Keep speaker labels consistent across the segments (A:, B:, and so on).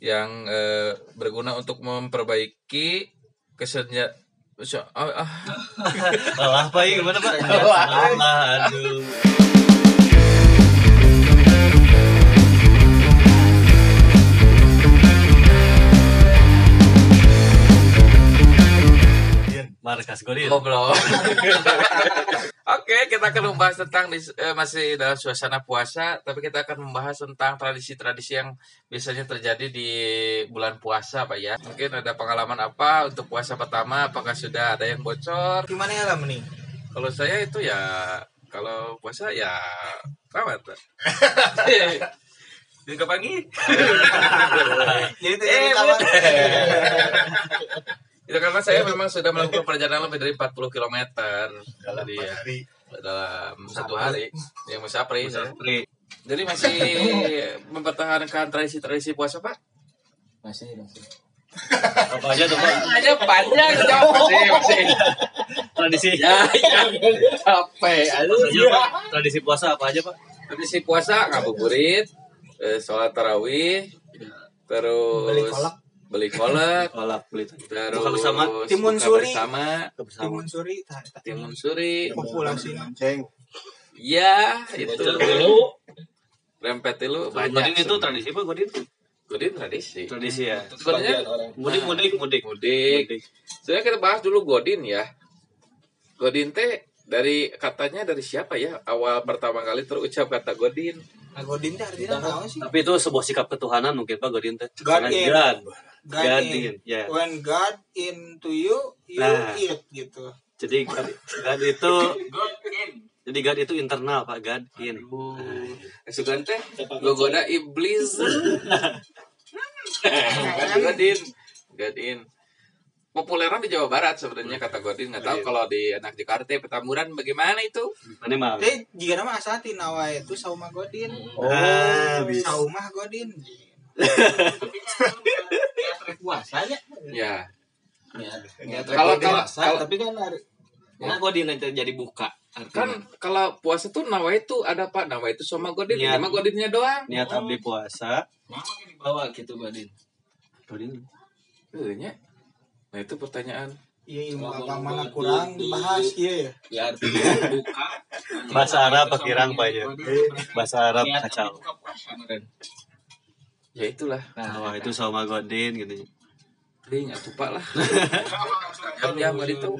A: yang eh, berguna untuk memperbaiki kesenja ah, ah.
B: Salah Pak, iya, gimana Pak? Salah, aduh. Markas Godin.
A: Goblok. Oke, kita akan membahas tentang eh, masih dalam suasana puasa, tapi kita akan membahas tentang tradisi-tradisi yang biasanya terjadi di bulan puasa, Pak ya. Mungkin ada pengalaman apa untuk puasa pertama? Apakah sudah ada yang bocor?
C: Gimana ya lah nih?
A: Kalau saya itu ya kalau puasa ya kepangi.
C: Jadi itu
A: Eh,
C: jadi kamar.
A: Itu karena saya memang sudah melakukan perjalanan lebih dari 40 km Jadi ya, dalam satu hari yang musafri.
B: Pri.
A: Jadi masih mempertahankan tradisi-tradisi puasa Pak?
D: masih masih
B: Apa aja tuh Pak?
A: Aja panjang jawab masih masih.
B: Tradisi.
A: Ya, ya capek. Aduh.
B: Apa aja, Pak? Tradisi puasa apa aja Pak?
A: Tradisi puasa ngabuburit, eh, sholat tarawih, terus
C: Beli kolak.
A: Beli kolak,
B: Kolak beli.
A: terus
B: Buka bersama.
C: Timun
A: buka
C: suri.
A: bersama,
C: Timun suri.
A: timun suri,
C: Populasi.
A: ya itu
B: dulu.
A: rempet dulu
B: Godin
A: banyak.
B: itu tradisi Pak Godin?
A: Godin tradisi.
B: Tradisi ya.
A: Sebenarnya
B: Mudik mudik mudik.
A: mudik. Sebenarnya kita bahas dulu Godin ya. Godin teh dari katanya dari siapa ya awal pertama kali terucap kata Godin
C: Nah, Godin teh artinya apa sih?
B: Tapi itu sebuah sikap ketuhanan mungkin Pak Godin teh.
C: God
B: Karena
C: in.
B: God.
C: God
B: God
C: in.
B: in, ya.
C: When God into you, you
B: Nah.
C: eat gitu.
B: Jadi God, God itu jadi God itu internal Pak God in.
A: Sugan teh gogoda iblis. Godin, Godin. Populeran di Jawa Barat sebenarnya kata Godin nggak tahu kalau di anak Jakarta Petamburan bagaimana itu.
B: Mana mah?
C: Tapi jika nama asatin nawa itu sauma Godin.
B: Ah, bisa.
C: Saumah Godin.
D: Puasanya
A: Ya.
D: ya,
A: Kalau- kalau-
D: puasa,
A: kalau-
D: tapi kan hari Nah, kok di nanti jadi buka
A: Kan kalau puasa tuh nawa itu ada Pak, nawa itu sama Godin,
B: Niat.
A: mah Godinnya doang.
B: Niat abdi puasa.
D: nama dibawa gitu Badin
B: Godin.
A: Eh, nya. Nah itu pertanyaan.
C: Iya, ilmu apa mana kurang dibahas iya ya.
D: ya artinya buka
B: Bahasa Arab pakirang Pak ya. Bahasa Arab kacau.
D: buka puasa.
A: Ya itulah.
B: Wah itu sama Godin gitu.
A: Ring atuh Pak lah. Jam-jam itu.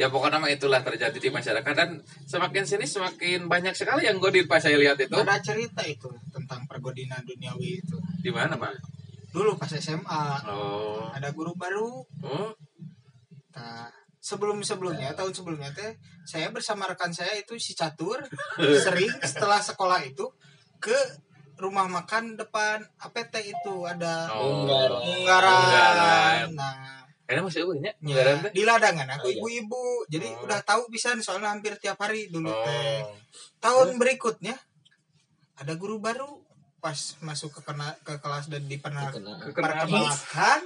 A: Ya pokoknya mah itulah terjadi di masyarakat dan semakin sini semakin banyak sekali yang godin pas saya lihat itu.
C: Ada cerita itu tentang pergodinan duniawi itu.
A: Di mana Pak?
C: Dulu pas SMA
A: Oh.
C: ada guru baru.
A: Oh.
C: Nah, sebelum sebelumnya tahun sebelumnya teh saya bersama rekan saya itu si Catur sering setelah sekolah itu ke rumah makan depan APT itu ada
A: Oh.
D: Unggaran.
C: Nah,
A: Kayaknya masih eueuh nya.
C: ya,
A: Unggaran
C: di ladangan aku
D: Oh, iya.
C: ibu-ibu. Jadi
A: Oh.
C: udah tahu bisa soalnya hampir tiap hari dulu teh.
A: Oh.
C: Tahun berikutnya ada guru baru pas masuk ke kena, ke kelas dan diperkenalkan
D: Kena.
A: Kena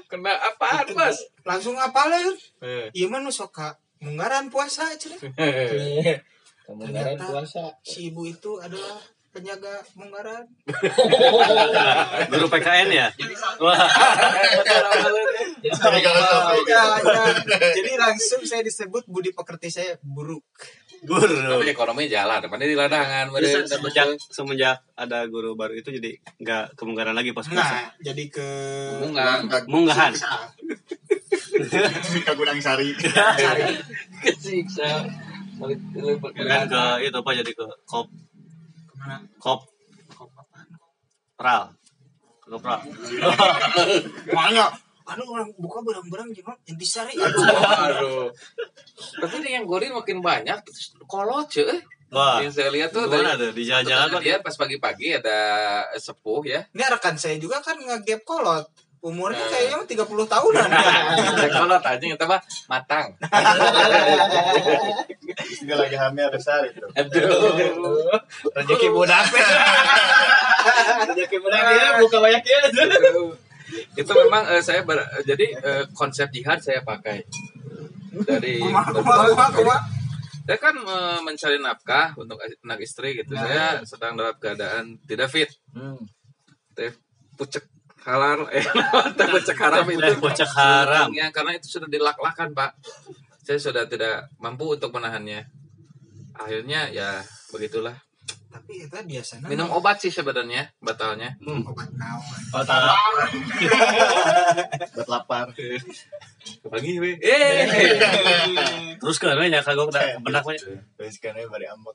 A: Kena apaan, Bos?
C: langsung apa lah
A: Eh.
C: iya mah nu soka munggaran puasa cenah.
D: Kemungkinan
C: Ternyata
D: puasa.
C: si ibu itu adalah penjaga munggaran
B: Guru PKN ya? Wah,
C: ya, ya. jadi langsung saya disebut budi pekerti saya buruk
B: guru.
A: Tapi ekonomi jalan, depannya di ladangan,
B: semenjak semenjak ada guru baru itu jadi nggak kemungkinan lagi pas puasa.
C: nah jadi ke
A: Munggang.
B: Munggahan.
E: Kagurang sari.
A: Kesiksa.
B: Bukan ke itu apa jadi ke kop
C: ke mana
B: kop pral. Ke pral.
C: makanya aduh orang buka barang-barang yang disari aduh
A: Aduh. Tapi ini yang godin makin banyak, terus kolot cuy.
B: Wah,
A: Yang saya lihat tuh
B: gimana
A: dari
B: tuh di jalan-jalan
A: dia pas pagi-pagi ada sepuh ya.
C: ini rekan saya juga kan nge-gap kolot umurnya
A: Nah.
C: kayaknya mah 30 tahunan
A: Ada kolot aja kita mah matang.
E: Juga lagi hamil besar itu.
A: Aduh.
B: Rezeki budak.
D: Jadi kemudian buka banyak ya.
A: itu memang eh, saya ber- eh, jadi eh, konsep jihad saya pakai dari saya kan eh, mencari nafkah untuk anak istri gitu
C: Nah.
A: saya sedang dalam keadaan tidak fit
D: Hmm.
A: pucek halal eh teh bocek haram itu.
B: Teh bocek haram.
A: ya karena itu sudah dilak-lakan pak. Saya sudah tidak mampu untuk menahannya. Akhirnya ya begitulah.
C: Tapi itu biasanya
A: minum obat sih sebenarnya batalnya.
C: Obat naon.
E: Buat lapar.
A: pagi we eh
B: Terus kan ya kagok da benak we.
E: Terus kan bari ambek.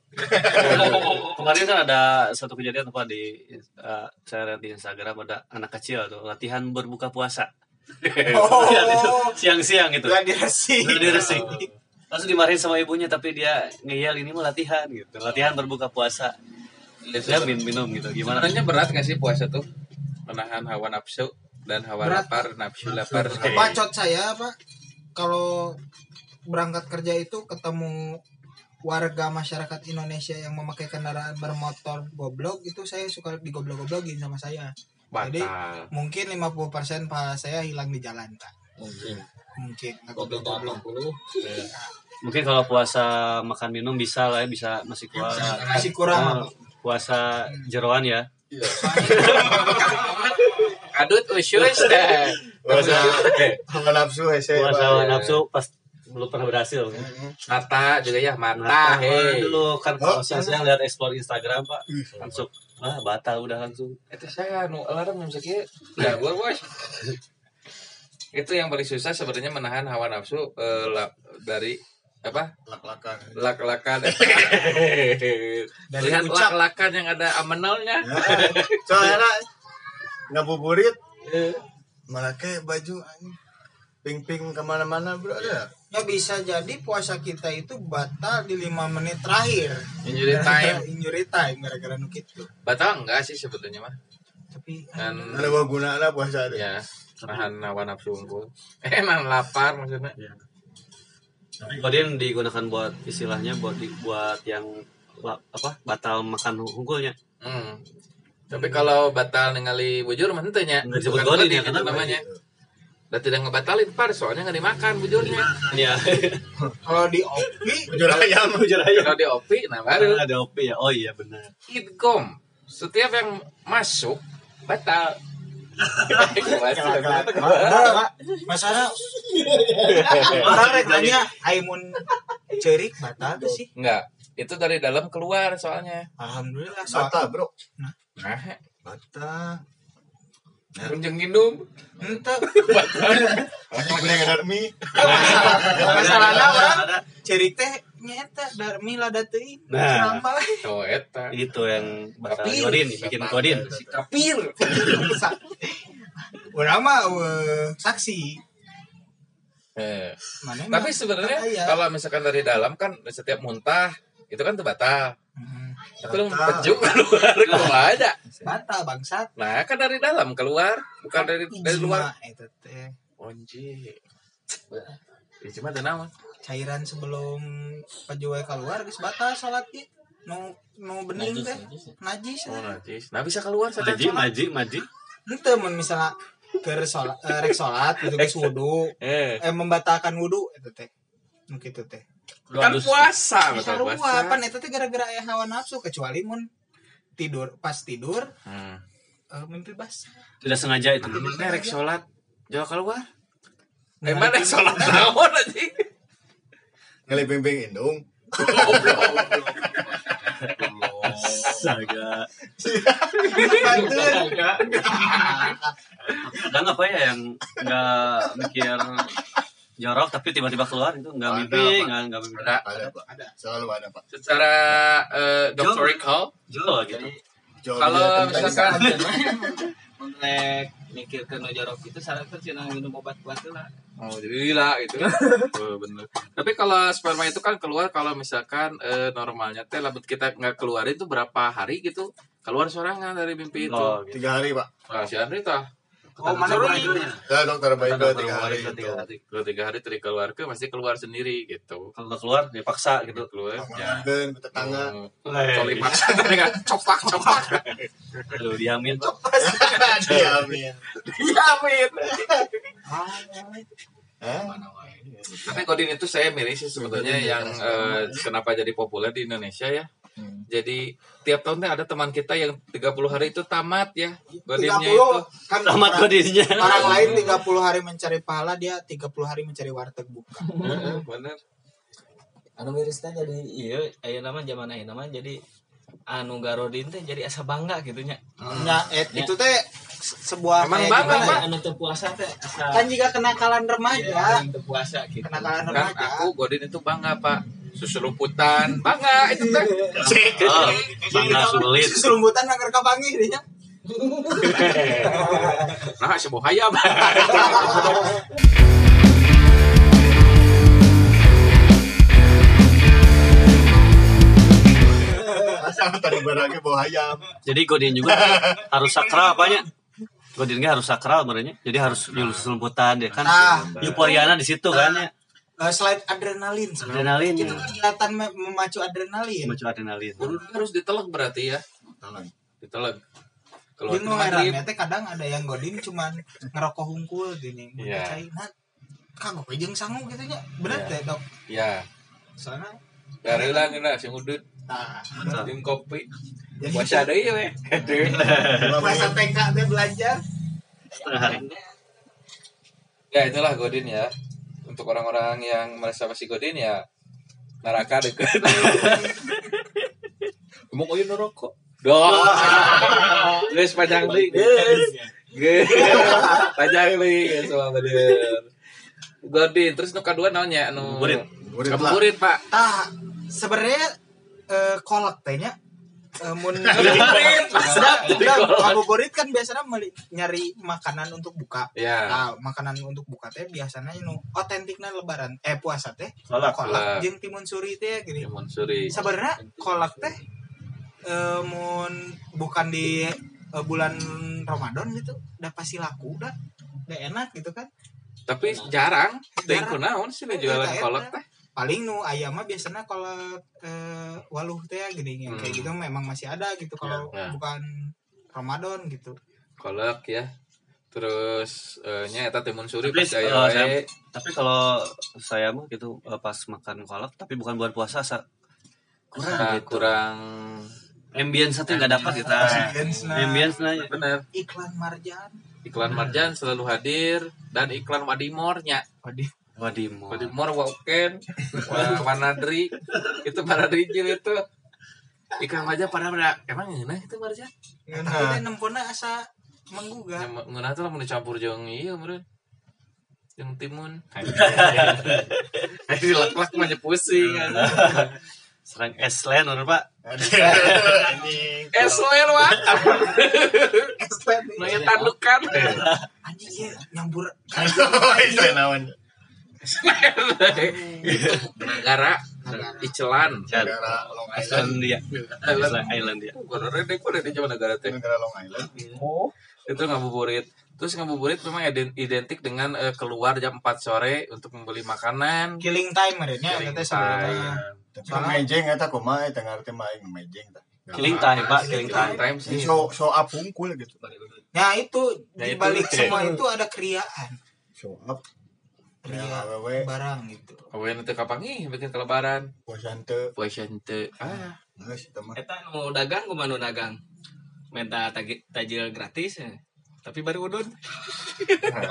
B: Kemarin kan ada satu kejadian apa di eh, saya lihat di Instagram ada anak kecil tuh latihan berbuka puasa.
C: oh
B: Siang-siang gitu.
C: gladi resi
B: Gladi resi. Langsung dimarahin sama ibunya tapi dia ngeyel ini mah latihan gitu. Latihan berbuka puasa. Dia minum, minum gitu. Gimana?
A: sebenarnya berat gak sih puasa tuh menahan hawa nafsu dan hawa
C: Berat.
A: lapar nafsu lapar.
C: bacot saya pak. Kalau berangkat kerja itu ketemu warga masyarakat Indonesia yang memakai kendaraan bermotor goblok itu saya suka digoblok-goblokin sama saya. Jadi,
A: batal.
C: mungkin 50% pahala saya hilang di jalan pak. Mungkin. Aku goblok
B: Mungkin kalau puasa makan minum bisa lah ya, bisa masih kuat.
C: masih kurang
B: Nah,
C: Pak.
B: puasa jeroan ya.
A: kadut usus
E: Puasa hawa nafsu hese.
B: Puasa
E: Pak.
B: nafsu pas belum pernah berhasil.
A: mata juga ya mata
B: Nah, dulu kan kalau siang-siang lihat explore Instagram pak, langsung ah batal udah langsung.
A: itu saya nu alarm jam sekieu ya gua bos itu yang paling susah sebenarnya menahan hawa nafsu eh, la- dari apa?
E: Lak-lakan.
A: lak-lakan.
C: Dari
A: lihat lak-lakan yang ada amenalnya.
E: Soalnya ngabuburit. Malah kayak baju ping-ping ke mana-mana bro ada
C: ya bisa jadi puasa kita itu batal di lima menit terakhir.
A: Injury time.
C: injury time gara-gara gitu
A: batal enggak sih sebetulnya mah?
C: Tapi
A: kan
E: ada gua gunanya puasa ada
A: ya nahan hawa nafsu unggul. Eh nahan lapar maksudnya?
B: Kodin digunakan buat istilahnya buat buat yang apa batal makan unggulnya.
A: hmm. Tapi kalau batal ningali bujur mah henteu nya
B: Nggak disebut godin ya,
A: itu namanya. Dan tidak ngebatalin par soalnya nggak dimakan bujurnya.
B: Iya.
C: kalau di opi?
E: Bujur ayam.
B: Bujur aja.
A: kalau di opi nah baru.
B: Ada OP ya. Oh iya benar.
A: idgom setiap yang masuk batal.
C: Masalah. Orang rek nanya aimun cerik batal tuh sih?
A: Enggak itu dari dalam keluar soalnya.
C: Alhamdulillah soal
E: bata bro.
A: Nah
E: bata.
A: Kunjung gindung
C: ente
E: Mana ngadar mie
C: masalahnya orang cerik teh nyeta darmi lada teuing
B: Nah.
A: Oh eta.
B: Itu yang batal
A: Tapi-
B: Kodin bikin Kodin.
A: si kapir
C: Urang mah eh, saksi.
A: Eh,
C: mana
A: tapi sebenarnya
C: Iya.
A: kalau misalkan dari dalam kan setiap muntah itu kan tuh batal.
C: Hmm,
A: tapi lu pejuk keluar kok ada?
C: Batal bangsat.
A: Nah kan dari dalam keluar bukan dari dari luar.
C: eta teh.
A: Onji. Ya cuma tenang
C: cairan sebelum pejuai keluar geus batal salat ge nu nu bening teh. najis
A: oh
C: teh.
A: najis. Nah bisa keluar
B: Maji,
A: sholat.
B: maji, maji.
C: Henteu mun misalnya keur salat eh, rek salat gitu geus wudu.
A: Eh.
C: Eh membatalkan wudu eta teh. Nu kitu teh
A: kan puasa betul
C: sarua
A: puasa.
C: pan teh gara-gara aya hawa nafsu kecuali mun tidur pas tidur
A: hmm.
C: eh, mimpi basah
B: Tidak sengaja itu.
A: Ini rek sholat. Jauh keluar rek sholat? Naon aja
E: ngali ping-ping indung.
B: Saga. Ada nggak apa ya yang nggak mikir jorok tapi tiba-tiba keluar itu nggak
E: Ada,
B: mimpi nggak nggak mimpi.
A: Ada
E: ada pak. selalu ada pak.
A: Secara eh, doctorical
B: jual gitu.
A: kalau misalkan
D: Rek mikir ke jorok itu salah tuh cina minum obat kuat lah.
A: oh jadi gila gitu. Oh, bener. Tapi kalau sperma itu kan keluar kalau misalkan eh, normalnya teh labut kita nggak keluarin itu berapa hari gitu? Keluar sorangan dari mimpi itu.
B: Oh gitu.
E: Tiga hari pak.
A: Nah, si Andri tah
C: Oh, mana bajunya?
E: ya? Dokter baik
B: Dokter
E: tiga hari itu
B: tiga hari.
A: kalau tiga hari tadi keluar ke pasti keluar sendiri gitu.
B: Kalau keluar dia paksa gitu.
A: keluar ya.
E: Tetangga.
A: Oh,
B: Eh,
A: Coli paksa tadi kan. Copak copak
B: aduh diamin
E: diamin.
A: Diamin.
E: Hah?
A: tapi kodin itu saya milih sih sebetulnya yang eh, kenapa jadi populer di Indonesia ya Jadi tiap tahun teh ada teman kita yang 30 hari itu tamat ya. Godinnya
C: 30
A: itu.
C: kan
B: Tamat
C: orang,
B: godinnya.
C: orang lain 30 hari mencari pahala dia 30 hari mencari warteg buka.
A: Heeh, Bener.
D: anu mirisnya jadi iya aya nama zaman aya nama jadi anu garodin teh jadi asa bangga gitu nya
C: Nah, eh, itu teh se- sebuah
A: Emang
C: kayak
A: bangga,
C: gimana
A: Pak.
C: ya?
D: anu teu puasa teh asa
C: Kan jika kenakalan remaja,
D: ya, teu puasa gitu
C: kenakalan
A: Kan
C: remaja.
A: aku Godin itu bangga pak. Susuruputan bangga itu teh.
B: Oh, bangga sulit.
C: Serumbutan nangker kapangi dia.
A: Nah sebuah hayam.
E: Asal tadi barangnya bawa ayam.
B: Jadi godin juga harus sakral apanya? Godinnya harus sakral sebenarnya. Jadi harus julus lumputan dia kan.
C: Nah.
B: Euforiana di situ kan ya.
C: Eh, selain adrenalin,
B: Adrenalin
C: itu
B: ya.
C: kegiatan me- memacu adrenalin.
B: Macu adrenalin.
A: harus ditelek berarti ya.
E: Talang.
A: Ditelek. Kalau
C: Di
A: waktu
C: nu
A: maghrib.
C: herannya teh kadang ada yang godin cuman ngerokok hungkul gini.
A: Iya.
C: Iya. Nah, kagok we jeung sangu gitu nya. Bener
A: Iya.
C: teh, Dok.
A: Ya.
C: Soalnya
A: Dari lah gini sing udut.
C: nah,
A: Jeung kopi. Puasa deui we.
C: puasa TK teh belajar.
B: Setengah hari.
A: Ya itulah Godin ya. Untuk orang-orang yang merasa masih Godin ya neraka deket. Emang oh neraka? Doh. Guys panjang deui, guys. Panjang deui guys semua bener. Godin terus nu kadua naonnya anu
E: lah.
A: Ngabuburit, Pak.
C: Tah, sebenarnya eh, kolak tehnya eh, mun
A: Ngabuburit.
C: kan biasanya meli- nyari makanan untuk buka.
A: Ya.
C: Nah, makanan untuk buka teh biasanya nu otentiknya lebaran eh puasa teh
B: Kolak.
A: Kolak.
C: kolak jeung timun suri teh gini.
A: Timun suri.
C: Sebenarnya kolak teh eh, mun bukan di eh, bulan Ramadan gitu udah pasti laku udah udah enak gitu kan.
A: Tapi jarang.
C: Jarang.
A: kunaon sih nu
C: Iya,
A: jualan kolak teh.
C: Paling nu ayam mah biasanya kalau eh, waluh teh gini yang kayak
A: Hmm.
C: gitu memang masih ada gitu kalau
A: Ya.
C: bukan Ramadan gitu.
A: Kolak ya. Terus eh nya eta timun suri
B: Tapi,
A: pas
B: eh, saya-. Tapi kalau saya mah gitu eh, pas makan kolak tapi bukan bulan puasa sa kurang
A: Nah,
B: gitu.
A: kurang
B: Ambience teh nggak dapat kita.
C: Ambience-na.
B: Ambience nah
A: bener
C: Iklan Marjan.
A: iklan Marjan selalu hadir dan iklan Wadimornya
C: Waduh.
B: Wadimo.
A: Wadimor Wauken Wah Manadri itu Manadri jil itu iklan Marjan pada pada emang ngeunah itu Marjan
C: Ya, tapi nempona asa menggugah.
A: Ngeunah tuh lamun dicampur jeung ieu meureun jeung timun Ayo lak-lak mah pusing
B: Serang Eslen urang Pak.
A: Eslen wah
C: nih.
A: Nanya tandukan
C: Anjing iya nyambur.
E: Itu naon.
A: negara Icelan
E: Negara Long Island.
B: Island dia. Island Island dia.
A: Bener deh kok di Jawa negara teh
E: Negara Long Island.
A: itu ngabuburit terus ngabuburit memang ident- identik dengan eh, keluar jam 4 sore untuk membeli makanan
C: Killing time merenya
A: Killing
C: teh
A: time.
C: sebenarnya. Soalnya-
E: mejeng eta kumaha eta ngarti main mejeng tah.
B: Killing time Pak, killing
A: Killing
B: time.
A: time sih
E: show show up hungkul gitu.
C: Nah itu
A: Ya,
C: di
A: itu.
C: balik semua itu ada kriaan,
E: Show up. Ya,
C: ria
E: awewe
C: barang gitu.
A: Awen itu kapangi bikin kelebaran.
E: Puasan teu
A: puasa ente ah.
E: Geus eta mah.
D: eta nu dagang kumaha nu dagang. Minta tajil gratis ya. Tapi baru udun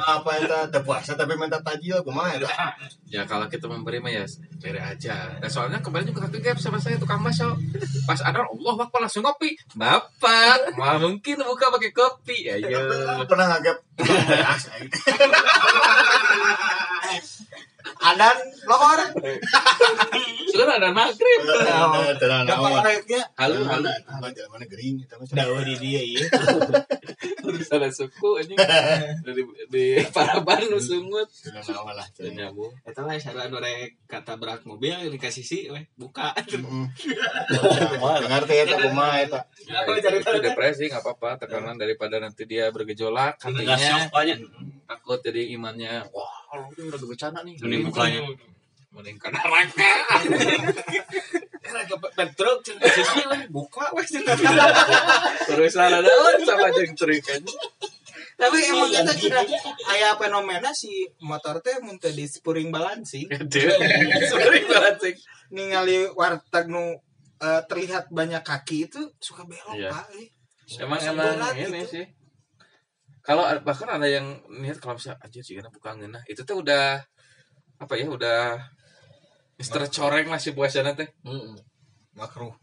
E: Apa eta teu puasa tapi minta tajil kumaha eta?
A: ya kalau kita memberi mah ya beri aja. Nah, soalnya kemarin juga satu game sama saya tukang maso pas ada Allah bakal langsung kopi bapak mah mungkin buka pakai kopi. Ya iya.
E: Pernah aing.
C: Adan lohor.
A: sudah ada maghrib
E: Tenang
C: Dapat orangnya.
A: halo halo
E: Apa jalan mana gering kita mah.
C: Dawa di dia iya.
A: salah suku anjing di di paraban nu sungut
E: Tenang naon lah.
A: dan nyambung
D: eta we sarua nu rek kata berak mobil yang dikasih sih we buka
E: Heeh. Ngerti eta kumaha eta.
A: itu depresi nggak apa-apa tekanan daripada nanti dia bergejolak hatinya takut jadi imannya wah kalau ini udah bencana nih.
B: Mending bukanya.
A: mending ke neraka
D: Petruk buka we
A: terus ada daun sama jeng terikan
C: Tapi emang kita sudah aya fenomena si motor teh mun teu di spring balancing
A: sering banget sih.
C: Ningali warteg nu eh, terlihat banyak kaki itu suka belok
A: Iya.
C: pak eh.
A: emang emang ini
C: gitu.
A: sih kalau bahkan ada yang niat kalau misalnya aja sih karena bukan ngena itu tuh udah apa ya udah Mister coreng lah si puasanya teh.
E: Makruh.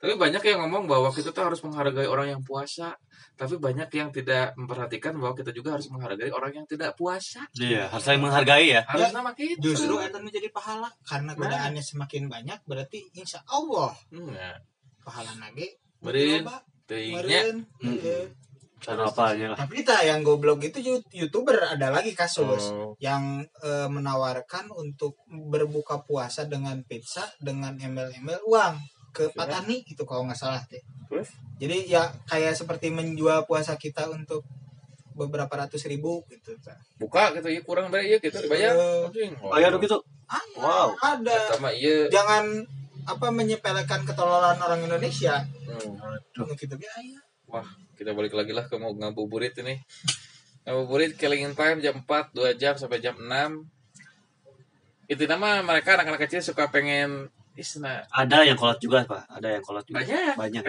A: Tapi banyak yang ngomong bahwa kita tuh harus menghargai orang yang puasa. Tapi banyak yang tidak memperhatikan bahwa kita juga harus menghargai orang yang tidak puasa.
B: Iya, harus saling menghargai ya.
A: harus nama kita.
C: justru itu menjadi pahala. Karena godaannya semakin banyak berarti insya Allah
A: Nah,
C: pahala nage
A: teuingnya
C: Beureun.
B: Mm-mm.
C: Iya.
B: Apa aja lah.
C: tapi tak yang goblok itu you- youtuber ada lagi kasus
A: Oh.
C: yang eh, menawarkan untuk berbuka puasa dengan pizza dengan embel-embel uang ke Patani itu kalau nggak salah teh.
A: Terus?
C: Jadi ya kayak seperti menjual puasa kita untuk beberapa ratus ribu gitu.
A: Buka gitu ya kurang dari iya gitu dibayar
C: Eh,
A: Anjing.
B: Oh ya gitu.
C: ada,
B: Wow.
C: ada.
A: sama iya
C: Jangan apa menyepelekan ketololan orang Indonesia.
A: Hmm.
C: Gitu ya.
A: Wah, kita balik lagi lah ke mau ngabuburit ini. Ngabuburit killing time jam 4, 2 jam sampai jam 6. Itu nama mereka anak-anak kecil suka pengen isna
B: Ada yang kolot juga, Pak. Ada yang kolot juga.
A: banyak.
B: Banyak.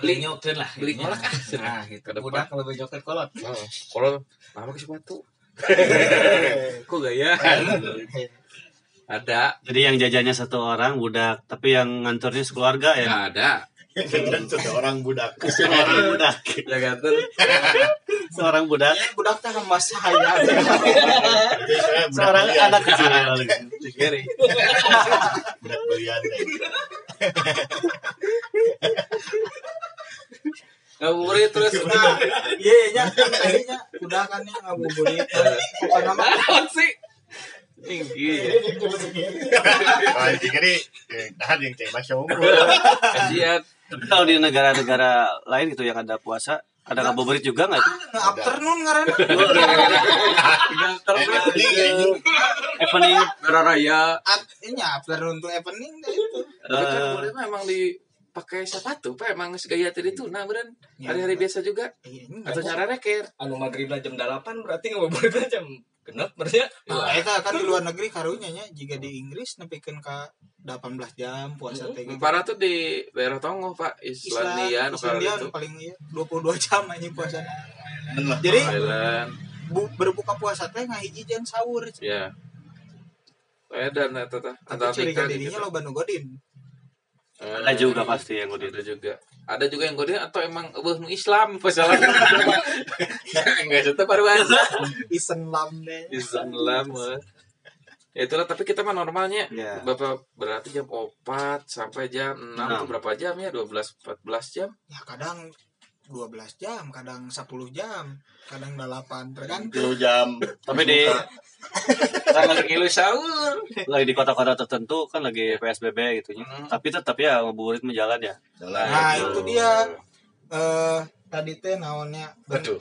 D: beli nyokret lah
A: Beli kolak ah,
D: nah gitu
A: Ke depan.
D: udah kalau beli nyokret kolot
A: Oh, kalau lama ke sepatu. Kok gaya? Ada,
B: Jadi yang jajannya satu orang budak, tapi yang ngantornya sekeluarga ya.
A: nggak ada.
E: Seorang budak
B: Seorang budak.
A: Ya ganten.
B: Seorang budak.
C: Budak teh sama saya.
E: Jadi saya budak
B: Seorang
E: belian.
B: anak kecil.
E: budak belian teh.
A: Ngabuburit terus.
C: Nah, iya nya tadinya udah kan ya ngabuburit. Bukan nama
A: sih? Tinggi.
E: Ini kiri tahan yang cek masya
A: Kajian.
B: Tapi kalau di negara-negara lain gitu yang ada puasa, ada ngabuburit juga nggak?
C: nggak afternoon ngaran.
B: Evening.
A: Merah Raya.
C: Ini afternoon tuh evening deh itu.
A: Tapi kan
B: Eh,
A: boleh mah emang dipakai sepatu, Pak. Emang segaya tadi itu nah beren. Hari-hari biasa juga.
C: Iya,
A: Atau
C: nggak
A: cara reker.
D: anu maghribnya jam 8 berarti ngabuburitnya jam genep berarti ya
C: Nah, eta kan di luar negeri karunya nya jika di Inggris nepikeun ka 18 jam puasa teh gitu.
A: Parah tuh di daerah Tongo, Pak. Islandia, nu
C: Islandia
A: itu.
C: paling iya 22 jam anjing puasana. Jadi
A: Thailand.
C: bu, berbuka puasa teh ngahiji jeung sahur.
A: Ya. Edan eta teh.
C: Tapi curiga dirinya loba nu godin.
B: Ada juga pasti yang
A: ada
B: udah
A: juga. Ada juga yang godin atau emang eueuh nu Islam pasalan. Enggak baru aja.
C: Islam deh.
A: Islam. eh. Ya itulah tapi kita mah normalnya
B: Ya.
A: Bapak berarti jam 4 sampai jam 6
B: Enam.
A: itu berapa jam ya? 12 14 jam.
C: Ya kadang 12 jam, kadang 10 jam, kadang 8 tergantung.
E: Tilu jam
B: Tapi di
A: Kan lagi ngilu sahur.
B: lagi di kota-kota tertentu kan lagi PSBB gitu ya.
A: Hmm.
B: Tapi tetap ya ngabuburit menjalan ya.
E: jalan
C: Nah, itu dia eh tadi teh naonnya
A: Aduh.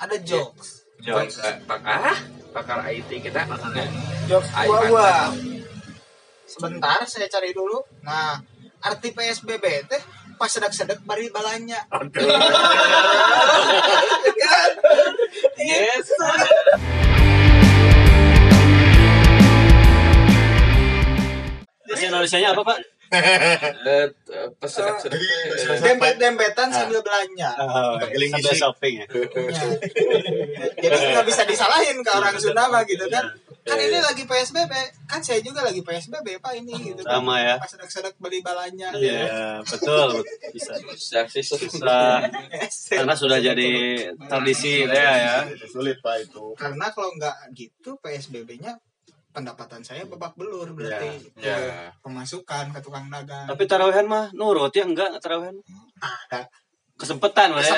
C: ada jokes.
B: Jokes.
A: Pak ah, pakar IT kita.
C: Jokes
A: Ayo,
C: gua gua. Sebentar saya cari dulu. Nah, arti PSBB teh pas sedek-sedek bari balanya.
A: Yes.
B: Bahasa Indonesia-nya apa, Pak?
A: Eh, pas sedang.
E: Jadi,
C: Dempet-dempetan sambil belanja.
E: Pagiling
B: Sambil
E: isi.
B: shopping ya.
C: Ya. Jadi nggak bisa disalahin ke orang Sunda mah gitu kan. Kan ini lagi PSBB, kan saya juga lagi PSBB Pak ini gitu kan.
B: Sama ya.
C: Pas sedek-sedek beli balanya.
B: Iya, betul. Bisa.
A: Susah. Susah.
B: Karena sudah jadi tradisi ya ya.
E: Sulit pak itu.
C: Karena kalau nggak gitu PSBB-nya pendapatan saya babak belur berarti
A: Ya.
C: pemasukan ke tukang dagang.
B: Tapi tarawehan mah nurut ya enggak tarawehan.
C: ada
B: Kesempatan Mas, ya.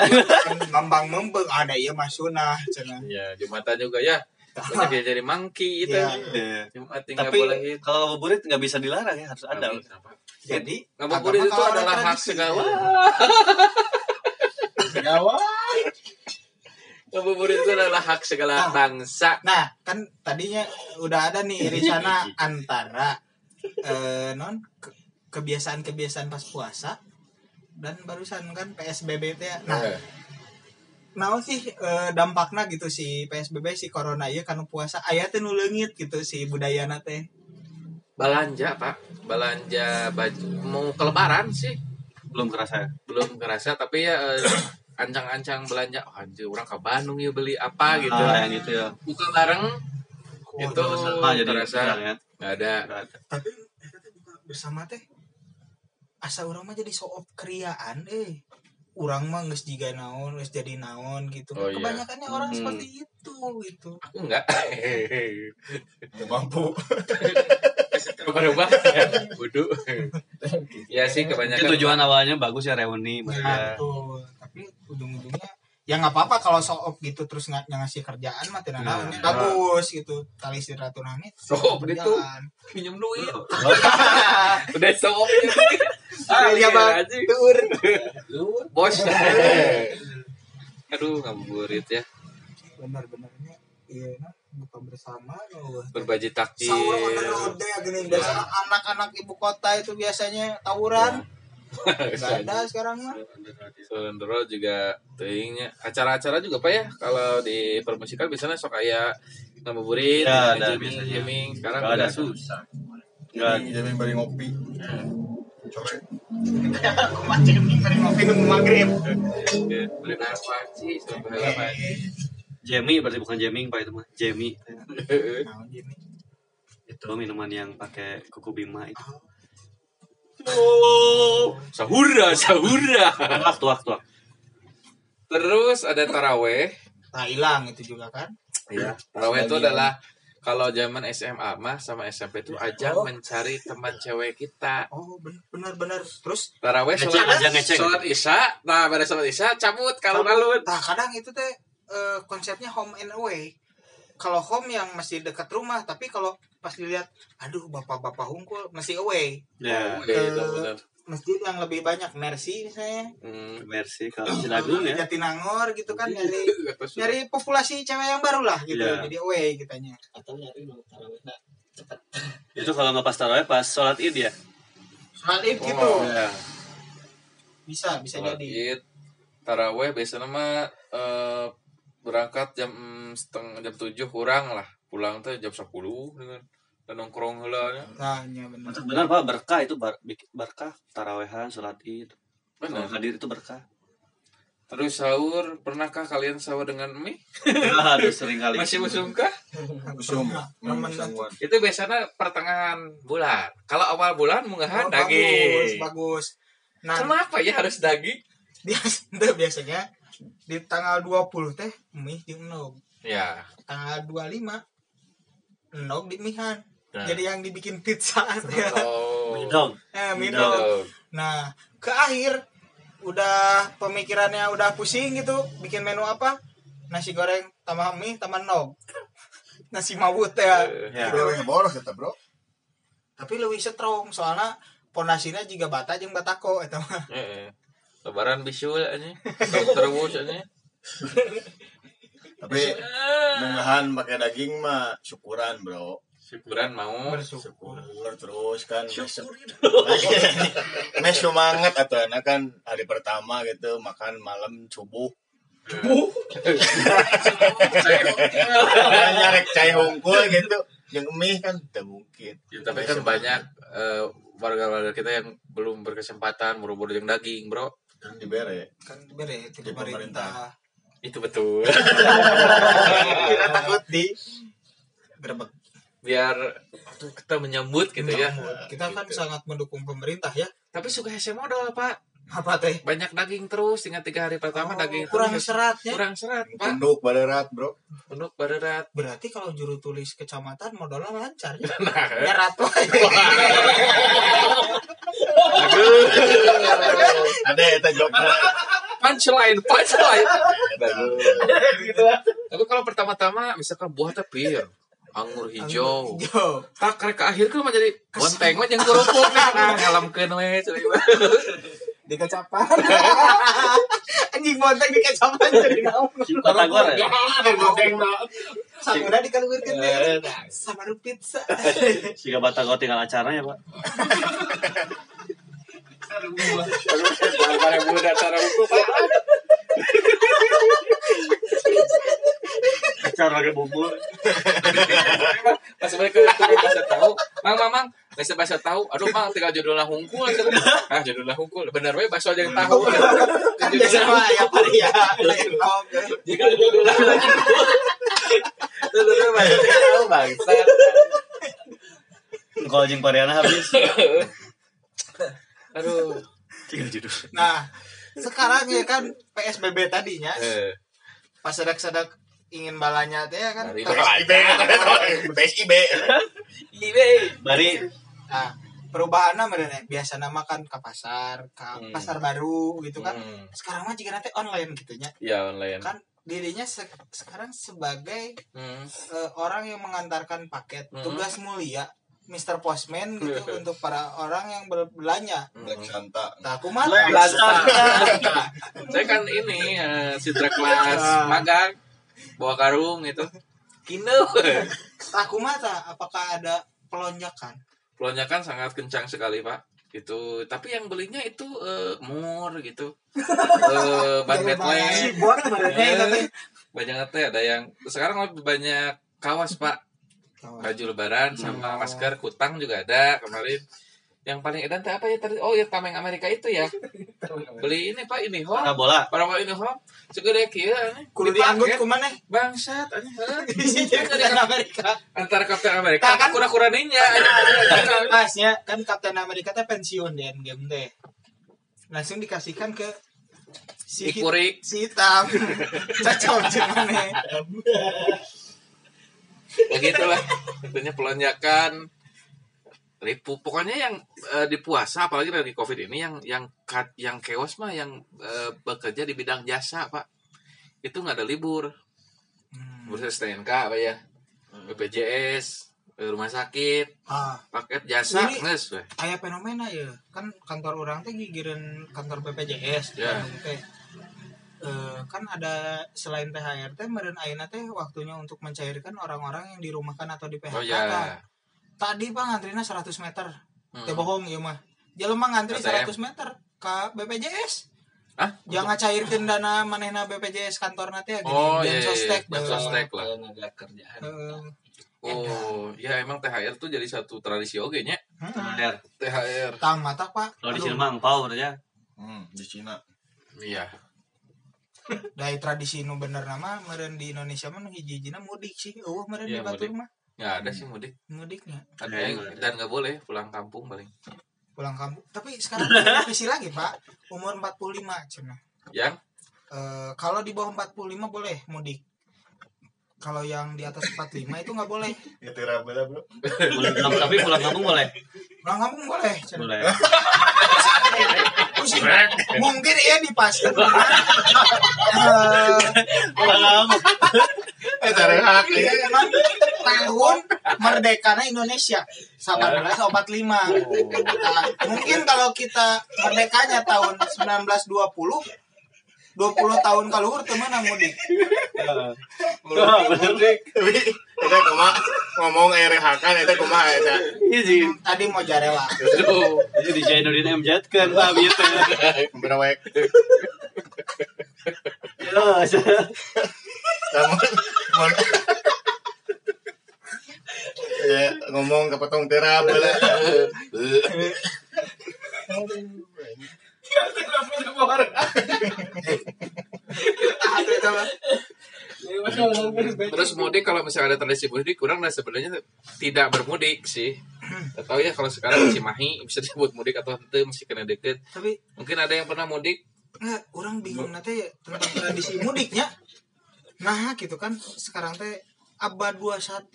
C: ngembang membeng ada ya mas sunah cenah.
A: Ya, Jumatan juga ya. Banyak yang jadi mangki itu. Jumat tinggal
B: Tapi
A: bolehin.
B: kalau ngabuburit nggak bisa dilarang ya, harus ada.
C: Jadi
A: Ngabuburit itu adalah hak
C: tradisi.
A: segala.
E: Gawat.
A: Ngabuburit itu adalah hak segala
C: Ah.
A: bangsa.
C: Nah, kan tadinya udah ada nih rencana antara eh, non ke- kebiasaan-kebiasaan pas puasa dan barusan kan PSBB teh. ya. Nah, naon sih eh, dampakna gitu si PSBB si corona ieu kana puasa aya teh nu leungit gitu si budayana teh.
A: belanja pak. Belanja baju mau ke lebaran sih.
B: Belum kerasa ya?
A: Belum kerasa tapi ya eh, ancang-ancang belanja. Oh, anjir orang ke Bandung ya beli apa gitu.
B: ah, yang itu ya.
A: Buka bareng. Itu
B: ah, jadi
A: terasa
B: kurang ya?
A: Nggak ada.
B: Ada.
C: tapi buka bersama teh. Asa orang mah jadi soop kriaan eh orang mah nges jiga naon nges jadi naon gitu
A: Oh, iya.
C: kebanyakannya orang
B: Hmm.
C: seperti itu gitu
A: aku enggak
E: Nggak mampu
A: berubah Wudu. ya sih
B: Mungkin
A: kebanyakan
B: tujuan awalnya bagus ya reuni
C: ya,
B: ya.
C: betul tapi ujung-ujungnya ya nggak apa-apa kalau soop gitu terus nggak ngasih kerjaan mah tidak
B: Nah.
C: naon, bagus gitu tali silaturahmi
A: Soop gitu.
C: berjalan.
A: minjem duit udah sok ah
C: Iya,
A: iya
C: Bang.
A: anjing.
C: Tur.
A: bos. Aduh ngabuburit ya.
C: Benar-benarnya iya nah buka bersama loh
A: berbagi takjil
C: sahur on the road deh gini. Biasa anak-anak ibu kota itu biasanya tawuran. Nggak ada sekarang mah.
A: Selendro juga tehingnya acara-acara juga pak ya. Kalau di permusikan biasanya sok kayak ngabuburit
B: Ya, ada
A: jamming, jamming. sekarang
B: Nggak ada.
A: udah susah
B: Nggak
E: Jamin bari ngopi. Sore
C: aku macam ini sering ngopi nunggu maghrib
A: Ya, beli apa sih sampai apa
B: Jamie berarti bukan jamming pak itu mah. Jamie.
C: Nah gini
B: itu minuman yang pakai kuku bima itu.
A: Oh sahura sahura.
B: Tuak tuak tuak
A: terus ada taraweh.
C: Nah hilang itu juga kan?
A: Ya taraweh itu adalah kalau zaman SMA mah sama SMP itu ajang
C: Oh.
A: mencari teman cewek kita.
C: Oh ben- benar-benar terus?
A: Taraweh sholat
B: aja,
A: sholat isya. Nah pada sholat isya cabut kalau alun
C: nah kadang itu teh eh, konsepnya home and away. Kalau home yang masih dekat rumah tapi kalau pas dilihat aduh bapak-bapak hungkul masih away.
B: Ya.
A: Oke, itu bener.
C: Masjid yang lebih banyak mercy misalnya
A: Hmm.
B: Mercy kalau Cilagun ya.
C: Jatinangor gitu kan nyari nyari populasi cewek yang baru lah gitu
B: Iya.
C: jadi away kitanya.
D: Atau nyari tarawih nah, cepat
B: itu kalau nggak pas taraweh pas sholat id ya?
C: Sholat id gitu.
A: Oh,
B: ya
C: bisa bisa
A: Sholat
C: jadi.
A: Id, taraweh biasanya mah eh, berangkat jam setengah jam tujuh kurang lah. Pulang tuh jam 10 dengan dan nongkrong nya.
C: nah iya benar
B: benar pak berkah itu bar, bikin- berkah tarawehan sholat id
A: Benar.
B: hadir itu berkah
A: Terus sahur, pernahkah kalian sahur dengan mie?
B: aduh sering kali
A: Masih musungkah?
E: Usum
C: Temen-
E: Sangguan
A: Itu biasanya pertengahan bulan. Kalau awal bulan munggahan
C: Oh, bagus
A: daging.
C: bagus nah
A: Kenapa ya harus daging?
C: bias- itu biasanya di tanggal 20 teh mie di enog
A: Ya.
C: tanggal 25 enog di mihan
A: Nah.
C: jadi yang dibikin pizza teh
A: Oh.
B: Midong.
C: eh
B: Midong.
C: dong. nah ke akhir udah pemikirannya udah pusing gitu bikin menu apa nasi goreng tambah mie tambah nog nasi mawut ya
B: Ya.
E: Udah boros kita bro
C: tapi lebih strong soalnya pondasinya juga bata jeung batako eta mah
A: Eh, eh. Lebaran bisul aja. Terus aja.
E: Tapi Munggahan pakai daging mah syukuran bro
A: Syukuran mau.
C: bersyukur.
E: Syukur terus kan besok Mes semangat atau anak kan hari pertama gitu makan malam subuh. Nyarek cai hongkul gitu yang mie kan tidak mungkin.
A: Ya, tapi kan banyak eh, warga-warga kita yang belum berkesempatan buru-buru yang daging, bro.
E: kan dibere
C: kan bere itu
E: Di
C: pemerintah.
A: Itu betul.
C: kita takut di grebek
A: Biar kita menyambut gitu ya.
C: kita kan sangat mendukung pemerintah ya
A: Tapi suka hese modal, Pak.
C: apa teh
A: Banyak daging terus, tinggal tiga hari pertama
C: Oh,
A: daging
C: kurang
A: terus.
C: seratnya
A: Kurang serat, Pak.
E: tunduk baderat bro
A: Penuh baderat.
C: berarti kalau juru tulis kecamatan modalnya lancar ya
A: Nah,
C: nyerat wae.
E: ada eta jokna
A: punchline, punchline. Tapi kalau pertama-tama misalkan buah teh pir, anggur hijau.
C: Hijau.
A: Tak karek akhir kan mah jadi bonteng mah jeung kerupuk nah ngalamkeun we cuy.
C: di kecapan. Anjing bonteng di kecapan jadi naon
B: Batagor ya
C: samuna dikaluirkeun teh sama pizza.
B: Jika Batagor tinggal acaranya pak.
A: Para budak cara buku Pak.
B: Acara lagi bubur
A: Pas balik ke ke kasih tahu, Mang Mang Mang, Nasi bakso tahu. Aduh, Mang, tinggal judulnya hungkul. Ah, judulnya hungkul. Bener we bakso aja yang tahu.
C: kan biasa mah ya paling ya lain dong
D: Jika judulnya Judulnya bahasa tahu bangsa.
B: Kalau jeung Koreana habis.
A: Aduh.
B: Tiga judul.
C: nah sekarang ya kan PSBB tadinya.
A: Eh,
C: pas sedak-sedak ingin balanya teh ya kan.
E: PSIB PSIB
D: Ibe.
B: Bari.
C: Nah perubahannya mereka biasa nama kan ke pasar ke
A: Hmm.
C: pasar baru gitu kan.
A: Hmm,
C: sekarang mah jika nanti online gitunya
A: ya online.
C: kan dirinya se- sekarang sebagai
A: Hmm.
C: eh, orang yang mengantarkan paket
A: Hmm.
C: tugas mulia Mr. Postman gitu
A: Hmm.
C: untuk para orang yang berbelanja
E: Black Santa
C: nah aku mah
A: Saya kan ini eh, sitra kelas
C: Ah.
A: magang bawa karung itu. Kino.
C: aku mah tah, apakah ada pelonjakan
A: Pelonjakan sangat kencang sekali, Pak. Itu tapi yang belinya itu eh, mur gitu. Eh ban Batman.
C: buat mereka
A: Eh,
C: tapi
A: banyak ada yang sekarang lebih banyak kawas, Pak. Baju lebaran sama
C: Hmm.
A: masker kutang juga ada kemarin. Yang paling edan apa ya tadi? Oh, ya tameng Amerika itu ya. Beli ini, Pak, ini home.
B: bola.
A: Para ini home segede kieu ini.
C: kudu dianggut kumana
A: Bangsat anjing. heuh.
C: Kapten Amerika
A: Antara Captain America
C: Nah,
A: kan
C: kan-
A: kura-kura.
C: Masnya kan Kapten Amerika teh pensiun di Endgame teh. Langsung dikasihkan ke si hit- si hitam. Cocok cuman nih.
A: Begitulah. Tentunya pelonjakan ribu pokoknya yang eh, di puasa apalagi dari covid ini yang yang kat- yang keos mah yang eh, bekerja di bidang jasa pak itu nggak ada libur
C: Hmm.
A: bursa STNK apa ya BPJS rumah sakit
C: Ah,
A: paket jasa nges
C: aya fenomena ya. Kan kantor orang teh gigireun kantor BPJS di
A: Ya.
C: Teh. Eh, kan ada selain THR teh meureun ayeuna teh waktunya untuk mencairkan orang-orang yang dirumahkan atau di PHK.
A: oh ya
C: Tadi Pak ngantrina 100 meter.
A: Hmm.
C: Teu bohong ieu mah. Jelema ngantri
A: ATM.
C: 100 meter ke BPJS.
A: Hah?
C: Jangan cairkeun dana manehna BPJS kantor nanti ya gini.
A: oh
C: dan
A: iya, iya,
C: sostek.
A: iya. Sostek lah
D: kerjaan.
C: Eh,
A: oh ya emang THR tuh jadi satu tradisi oke nya
C: heeh.
B: THR.
A: THR
C: Tang mata Pak.
B: Kalau di sini mah angpau ya.
E: hmm, di Cina
A: iya
C: dari tradisi nu bener nama meureun di Indonesia mah nu hiji-hijina mudik sih. Eueuh meureun
A: Iya,
C: di Batur
A: mudik.
C: mah
A: nggak ada sih mudik
C: mudiknya
A: ada
B: Ya,
A: yang
B: nggak ada.
A: dan nggak boleh pulang kampung paling
C: pulang kampung. Tapi sekarang revisi lagi Pak. Umur 45 cenah.
A: yang
C: Eh, kalau di bawah 45 boleh mudik. Kalau yang di atas 45 itu nggak boleh.
E: itu rabela bro
B: Pulang kampung tapi pulang kampung boleh.
C: Pulang kampung boleh. cenah.
B: Boleh.
C: Mungkin ya di pas. Eh, tahun merdekanya Indonesia 1845. Nah, mungkin kalau kita merdekanya tahun 1920 20 tahun kaluhur teman mudik.
E: tapi kita kuma ngomong air hakan itu kuma eta
B: Iya sih.
C: Tadi mau jarela.
B: Itu di Jainuddin MZ kan Pak gitu.
E: bener wae
B: Ya,
E: namun mun ya ngomong ke petong tera bela
A: Terus mudik kalau misalnya ada tradisi mudik, kurang lah sebenarnya tidak bermudik sih. Atau ya kalau sekarang masih mahi bisa disebut mudik atau ente masih kena deket.
C: Tapi
A: Mungkin ada yang pernah mudik.
C: nggak orang bingung nanti tentang tradisi mudiknya. Nah, gitu kan sekarang teh abad 21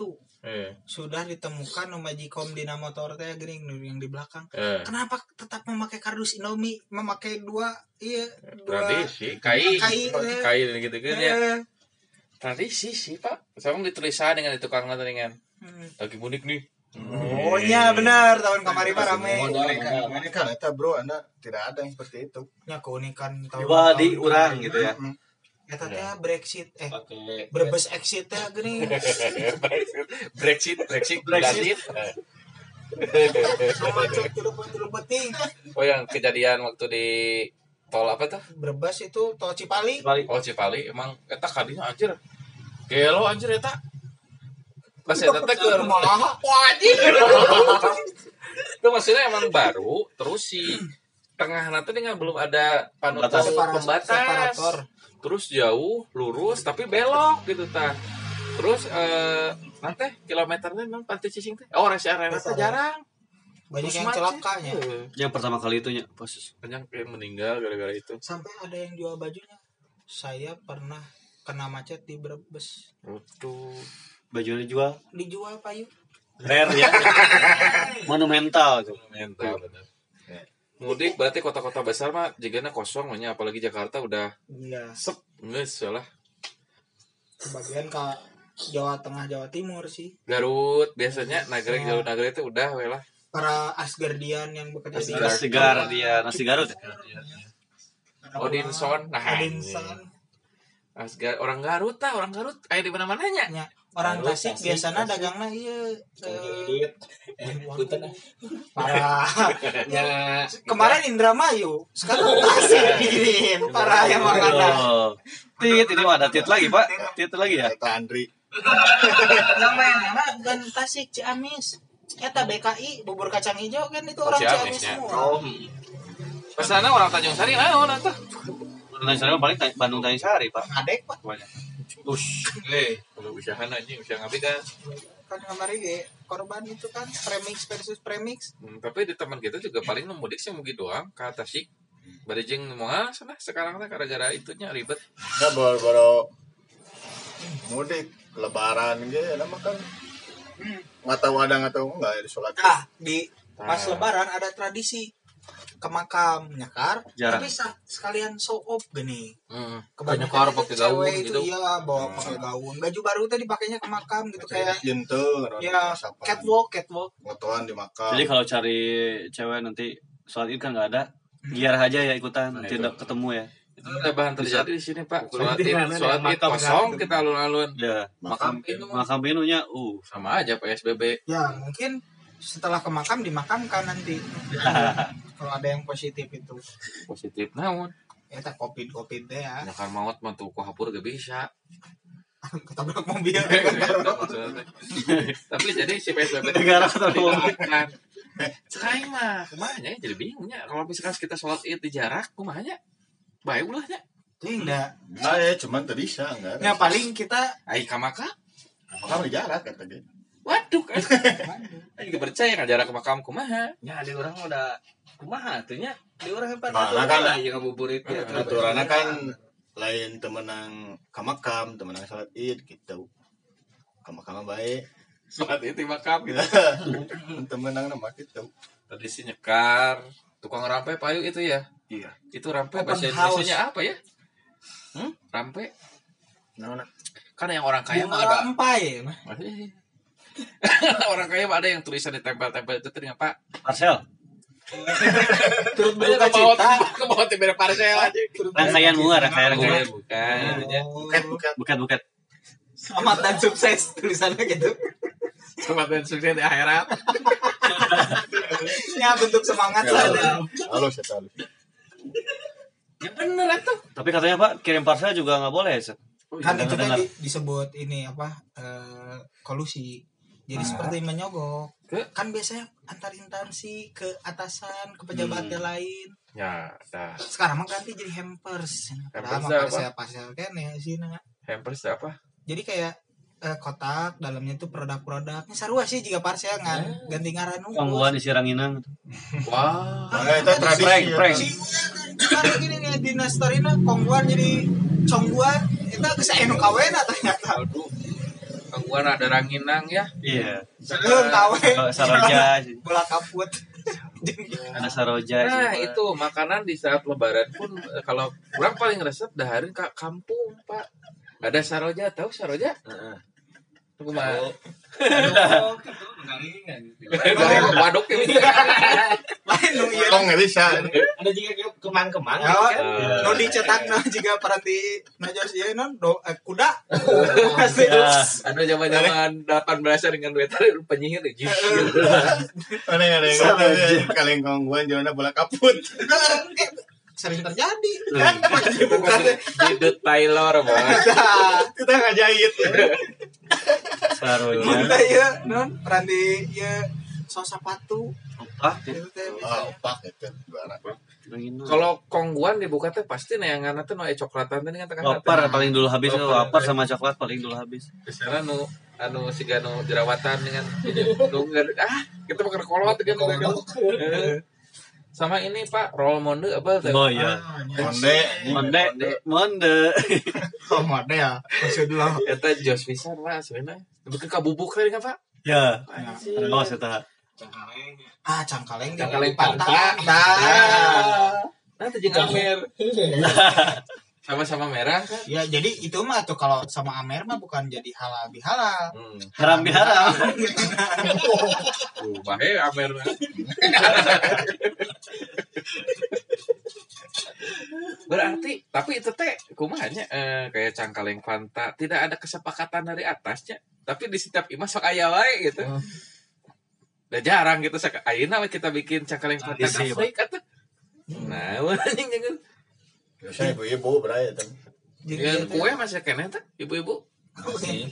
A: Eh,
C: sudah ditemukan nu Magicom dina motor teh geuning nu yang di belakang.
A: eh.
C: Kenapa tetap memakai kardus Indomie, memakai dua iya dua
A: Tradisi, kai,
C: Kai, eh.
A: kai dan gitu gitu ya.
C: eh,
A: Tradisi sih pak. Sama ditulisan dengan itu tukang dengan
C: hmm.
A: lagi mudik nih.
C: Oh iya benar tahun kemarin Pak rame.
E: ini kan eta bro anda tidak ada yang seperti itu
C: Nya keunikan tahun.
B: Coba di urang gitu ya.
C: Eta teh Brexit eh
D: Pakai
C: Brebes exit teh geuning.
A: Brexit, Brexit,
B: Brexit.
A: Brexit.
C: Sama cek tilu penting.
A: Oh yang kejadian waktu di tol apa tuh?
C: Brebes itu tol Cipali.
B: Balik.
A: Oh Cipali emang eta kadinya anjir. Gelo anjir eta. Pas eta teh keur
C: Kumaha? Wah anjing.
A: itu maksudnya emang baru terus si tengah nanti dengan belum ada panutan
B: pembatas
C: separator.
A: Terus jauh lurus tapi belok gitu ta terus eh nanti kilometernya memang pantai cicing teh? Oh rest area. jarang.
C: Banyak
A: Terus
C: yang
A: macet.
C: celakanya.
A: Heeh.
B: Yang pertama kali itu nya? Pas
A: banyak yang meninggal gara-gara itu.
C: Sampai ada yang jual bajunya. Saya pernah kena macet di Brebes.
A: Waduh.
B: bajunya dijual?
C: Dijual payu
B: rare ya. Monumental tuh.
A: mental bener mudik berarti kota-kota besar mah jigana kosong mah nya. apalagi Jakarta udah
C: iya.
A: sep. Nggak salah
C: sebagian ke Jawa Tengah Jawa Timur sih.
A: Garut biasanya nagrek
C: Ya.
A: jauh nagrek itu udah lah.
C: Para Asgardian yang bekerja di
B: Nasi Gar dia, nasi Garut. ya?
A: Odinson. nah
C: Odinson.
A: Asgar orang Garut tah orang Garut. Kayak di mana mananya
C: nya orang Tasik
D: Tasik,
C: biasanya
D: Tasik.
C: dagangnya iya eh,
D: Edit. Punten ah.
C: parah
D: Ya.
C: kemarin Indramayu sekarang Tasik diginiin parah yang makanan
B: Oh. Tit, ini mah ada tit lagi, Pak. Tit lagi ya.
E: Andri.
C: yang main mana kan Tasik Ciamis Eta BKI bubur kacang hijau kan itu
A: Oh,
C: orang
A: Ciamis,
C: Ciamis
A: ya.
C: semua
D: Oh,
A: Pesannya orang Tanjung Sari naon atuh
B: Bandung Sari mah paling Ta- Bandung Tanjung Sari, Pak.
C: ngadek pak
B: Banyak.
A: Ush, eh, kalau usaha anjing, usaha ngapi kan.
C: kan kemarin ge korban itu kan premix versus premix
A: Hmm, tapi di teman kita juga paling mudik sih mugi doang ke Tasik. Bari jeung moal sana sekarang teh gara-gara itunya ribet.
E: Nah, baru-baru mudik lebaran gitu, nama kan nggak tahu ada nggak tahu nggak di sholat.
C: ah di pas
A: Ah.
C: lebaran ada tradisi ke makam nyakar
B: Jarang.
C: tapi sa- sekalian show off gini
A: Heeh.
C: kebanyakan itu
A: pakai gaun
C: cewek
A: gitu.
C: itu iya bawa pakai gaun baju baru tuh dipakainya ke makam gitu kayak
E: Jintung,
C: ya catwalk catwalk
E: Ngotoan di makam.
B: Jadi kalau cari cewek nanti sholat id kan nggak ada, giar aja ya ikutan,
A: Nah,
B: tidak ketemu ya.
A: Itu udah bahan terjadi di sini, Pak. Sholat Id, sholat Id kosong
D: kan.
A: kita alun-alun.
B: Ya,
A: Makam itu
B: makam pinunya, uh,
A: sama aja PSBB.
C: ya mungkin setelah ke makam dimakamkan nanti kalau ada yang positif itu.
A: Positif naon?
C: ya tak covid covid deh ya.
A: Nyakan maut mah tuh hapur gak bisa.
C: ketabrak mobil.
A: Tapi jadi si PSBB
B: Negara ketabrak mobil.
A: Sekarang mah. Kumanya jadi bingungnya kalau misalkan kita sholat id di jarak kumanya baik ulahnya
C: tidak
E: Nah, ya cuman tadi bisa enggak.
C: ya paling kita
A: ai kamaka
E: Makam di jarak kata dia.
A: waduh kan juga percaya kan jarak ke makam kumaha?
D: Ya di orang udah kumaha tuh nya. Di orang hebat.
E: Mana kan?
D: ya ngabuburit ya.
E: Aturannya kan lain temenang ke makam, temenang sholat id gitu. Ke makam mah baik.
A: sholat id di makam gitu
E: temenang nama gitu.
A: tadi si nyekar tukang rampe payu itu ya
E: Iya.
A: itu rampe
C: Open
A: bahasa. Indonesia apa ya hmm? rampe
E: Nah, nah.
A: kan yang orang kaya mah ada
C: rampai
A: orang kaya mah ada yang tulisan di tempel-tempel itu tadi apa
B: parcel,
C: turut berduka cita.
A: ke bawah tiba parcel aja
B: rangkaian bunga, rangkaian bunga,
A: bukan bukan itunya.
E: Bukan, bukan.
B: buket buket.
C: selamat dan sukses tulisannya gitu.
A: Selamat dan sukses di akhirat.
C: Ya bentuk semangat
E: Ya,
C: lah
E: Halo, saya tahu.
A: ya bener tuh
B: Tapi katanya Pak, kirim parcel juga nggak boleh, Set.
C: kan itu tadi disebut ini apa eh, kolusi. Jadi seperti menyogok
A: Ke?
C: kan biasanya antar instansi ke atasan ke pejabat yang lain.
A: Ya dah.
C: Sekarang mah ganti jadi hampers.
A: Hampers
C: Padahal
A: apa?
C: parcel parcel kan ya sih
A: hampers apa?
C: Jadi kayak eh, kotak dalamnya itu produk-produk. Ini sarua sih jika parcel kan ganti ngaran
B: Pangguan isi ranginang.
A: wah.
E: Nah, itu tradisi.
B: Prank,
E: ya.
B: prank.
C: si sekarang gini nih di nastorina kongguan jadi congguan itu kesain kawena ternyata.
A: Aduh gangguan ada ranginang ya.
B: Iya.
C: sebelum
B: Kalau Saroja,
C: bola kaput.
B: Ada Saroja.
A: Nah
B: Pak.
A: itu makanan di saat lebaran pun eh, kalau kurang paling resep daharin ke kampung pak. Ada saroja tahu saroja? Tunggu mah waduk ya
C: lain nu iya.
E: Tong bisa.
D: Ada juga kemang-kemang
C: Ya,
D: gitu kan.
C: nu dicetak na jika peranti najos ieu non do eh, kuda.
B: Ya,
A: ada zaman zaman delapan belasan dengan duit penyihir ya jus
E: Mana yang ada yang kata kaleng kongguan jalan bola kaput.
C: Eh, sering terjadi.
A: Jidut Taylor
E: Kita nggak jahit.
B: Saroja.
C: Kita iya non peranti ieu sos sepatu
B: Opak ya.
C: gitu
E: Ah, opak itu juara.
A: Kalau kongguan dibuka teh pasti neangan teh nu aya coklatan teh kan tengah
B: Wapar paling dulu habis
A: Wapar.
B: wapar sama coklat paling dulu habis.
A: Biasanya nu anu siga nu jerawatan dengan nu nggak- ah kita makan kolot kan Heeh. sama ini Pak roll monde apa teh?
B: Oh iya.
E: Onde,
B: Monde, monde.
C: oh mode ya maksud lo
A: Eta jos pisan lah sebenarnya. Ke kabubuk tadi kan Pak?
B: Ya.
A: Anjing.
B: Oh, saya
C: ah cangkaleng
A: Cangkaleng
C: pantai
A: pantai.
C: dah
A: Nah, itu jeung Amer. Sama-sama merah kan?
C: ya jadi itu mah tuh kalau sama Amer mah bukan jadi halal bihalal
A: Hmm.
B: Haram biharam.
A: Tuh, bahe Amer. Berarti, tapi itu teh kumanya eh, kayak cangkaleng Fanta, tidak ada kesepakatan dari atasnya. Tapi di setiap imah sok aya wae gitu. Udah jarang gitu sak ayeuna we kita bikin cangkaleng Fanta
B: Tradisi,
A: kafe kata. Nah, anjing jangan.
E: biasa ibu-ibu beraya tuh.
A: Dengan kue masih kena tuh ibu-ibu.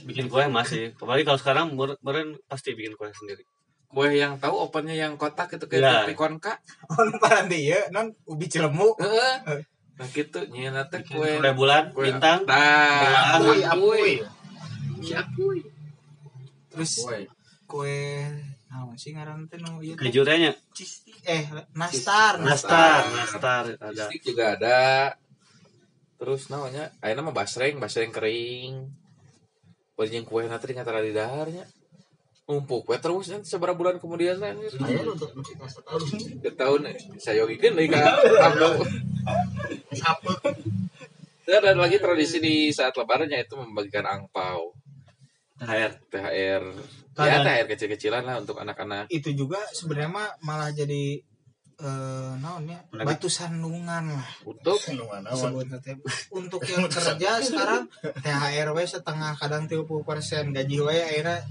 B: Bikin kue masih. Apalagi kalau sekarang meren pasti bikin kue sendiri.
A: Kue yang tahu opennya yang kotak itu
B: Ya.
A: kayak topi konka.
C: on parandi ya non ubi cilemu
A: Heeh. Nah gitu nyieuna teh kue
B: Kue bulan,
A: kue
B: bintang.
A: Nah,
C: apuy.
A: Si apuy.
C: terus
A: Kue.
C: Kue naon sih ngaran teh nu ieu teh? Eh nastar
B: nastar, nastar ada.
A: Stick juga ada. Terus namanya, ayeuna mah basreng, basreng kering. Panjang kue nanti di antara di daharnya. Numpuk kue terus kan seberapa bulan kemudian kan. Ke tahun saya yogikan nih kan. Dan ada lagi tradisi di saat lebarannya itu membagikan angpau,
B: THR.
A: THR. Ya THR kecil-kecilan lah untuk anak-anak.
C: itu juga sebenarnya mah malah jadi eh naon ya batu sandungan lah.
A: Untuk?
C: Teh. untuk yang kerja sekarang THR we setengah kadang 30% gaji we akhirnya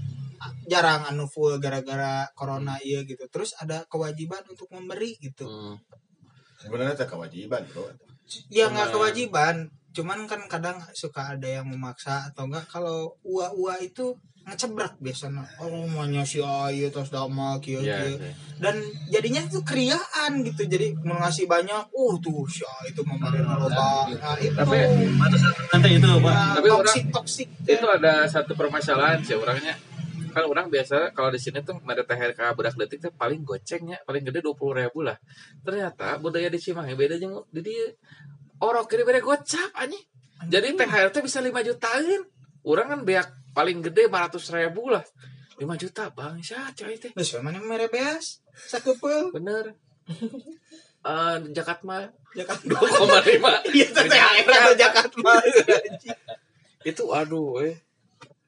C: jarang anu full gara-gara corona iya gitu. Terus ada kewajiban untuk memberi gitu.
A: Hmm,
E: sebenarnya itu kewajiban, Bro.
C: ya nggak kewajiban cuman kan kadang suka ada yang memaksa atau enggak kalau ua-ua itu ngecebrak biasanya. Oh maunya si ayu terus dama kieu
A: ya,
C: kieu
A: ya.
C: dan jadinya tuh kriaan gitu. Jadi mau ngasih banyak uh tuh si Ayu itu memberi loba. nah itu.
A: Tapi-
B: Nanti itu, Pak.
C: nah,
A: Tapi orang-
C: toksik toksik
A: itu ada satu permasalahan sih orangnya. Kan orang biasa kalau di sini tuh ada THR ke budak detik tuh paling gocengnya paling gede dua puluh ribu lah. Ternyata budaya di Cimahi beda jeung di dia orang kiri beda gocap anjing. Jadi THR tuh bisa 5 jutaan. Orang kan beak paling gede 500 ribu lah. 5 juta bang coy teh.
C: Terus mana mere beas? Sakeupeul
A: bener. Eh Jakat mah.
C: Jakarta.
A: 2,5
C: iya teh THR atau Jakarta
A: itu aduh eh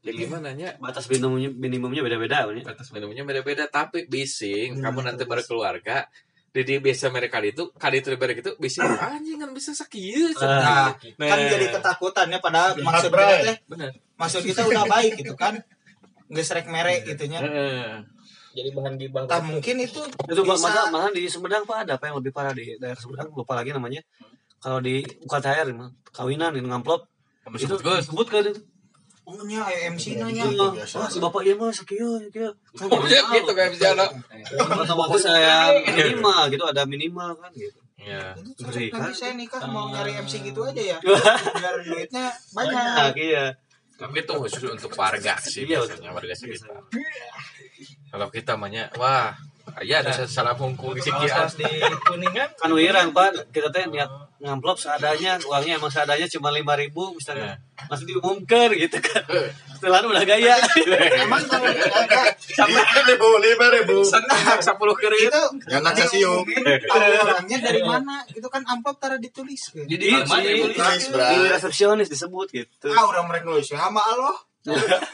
A: ya gimana nya?
B: Batas minimumnya minimumnya beda-beda,
A: batas minumnya beda-beda tapi bising kamu nanti berkeluarga jadi biasa mereka itu kali itu lebar gitu bising anjing kan bisa sakit.
C: Nah,
A: Nah.
C: kan jadi ketakutannya pada maksud kita teh.
A: Bener
C: maksud kita udah baik gitu kan. Nggak serek merek gitunya.
A: Heeh.
D: jadi bahan gibah
C: tak mungkin itu
B: Itu
C: bisa
B: malah, malah di Sumedang Pak? Ada apa yang lebih parah di daerah Sumedang? Lupa lagi namanya. Kalau di mah, kawinan ini ngamplop itu
A: sebut,
B: kan itu.
C: Oh nya MC nanya
B: Iya. Wah, si bapak iya mah sekieu sekieu. Kan
A: Oh, ya, gitu kayak bisa no.
B: Kata bapak saya minimal gitu ada minimal kan gitu.
A: ya
C: Nanti saya nikah mau nyari MC gitu aja ya biar duitnya banyak
B: iya.
A: tapi itu khusus untuk warga sih
B: Iya,
A: biasanya warga sekitar kalau kita mahnya wah ya ada salah pungkul di
D: kalau
A: sekian
D: di kuningan
B: Kan wirang Pak, kita teh niat ngamplop seadanya, uangnya emang seadanya cuma lima ribu misalnya. Langsung diumumkan gitu kan. Setelah udah gaya.
C: emang kalau ada
E: ribu, lima ribu.
A: senang sepuluh kiri
C: itu
E: Jangan kasium.
C: tahu orangnya dari mana? Itu kan amplop tara ditulis
B: Jadi di resepsionis disebut gitu.
C: ah orang mereka nulis. Sama Allah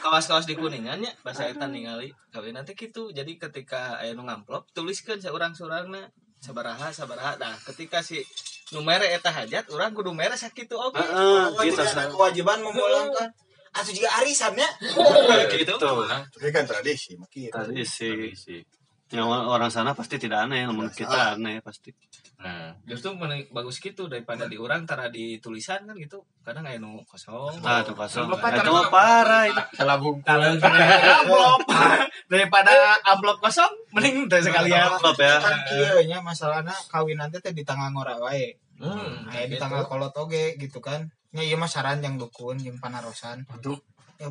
D: kawas-kawas di kuningan ya bahasa eta ningali kawin nanti gitu jadi ketika aya nu ngamplop tuliskan seorang seorangnya sabaraha sabaraha nah ketika si numere eta hajat orang kudu mere sakitu oke
C: Oh,
B: gitu.
C: jadi ada kewajiban memulangkan atau juga arisan ya
B: Gitu.
E: Tapi kan tradisi, makin.
B: Tradisi.
A: Tradisi.
B: yang orang sana pasti tidak aneh namun kita aneh pasti
A: Nah,
D: justru mending bagus gitu daripada di orang tara di tulisan kan gitu. Kadang kayak nu kosong.
B: Ah itu kosong.
C: Bapak
B: Nah, itu mah parah itu.
A: Selabung
D: kalau amplop. Daripada amplop kosong mending teh sekalian.
B: amplop ya.
C: Kan kieu nya masalahna kawin nanti teh di tanggal ngora wae.
D: Hmm,
C: Aya di
D: gitu.
C: tanggal kolot oge gitu kan. Nya ieu mah saran yang dukun yang panarosan.
A: Aduh.
C: ya,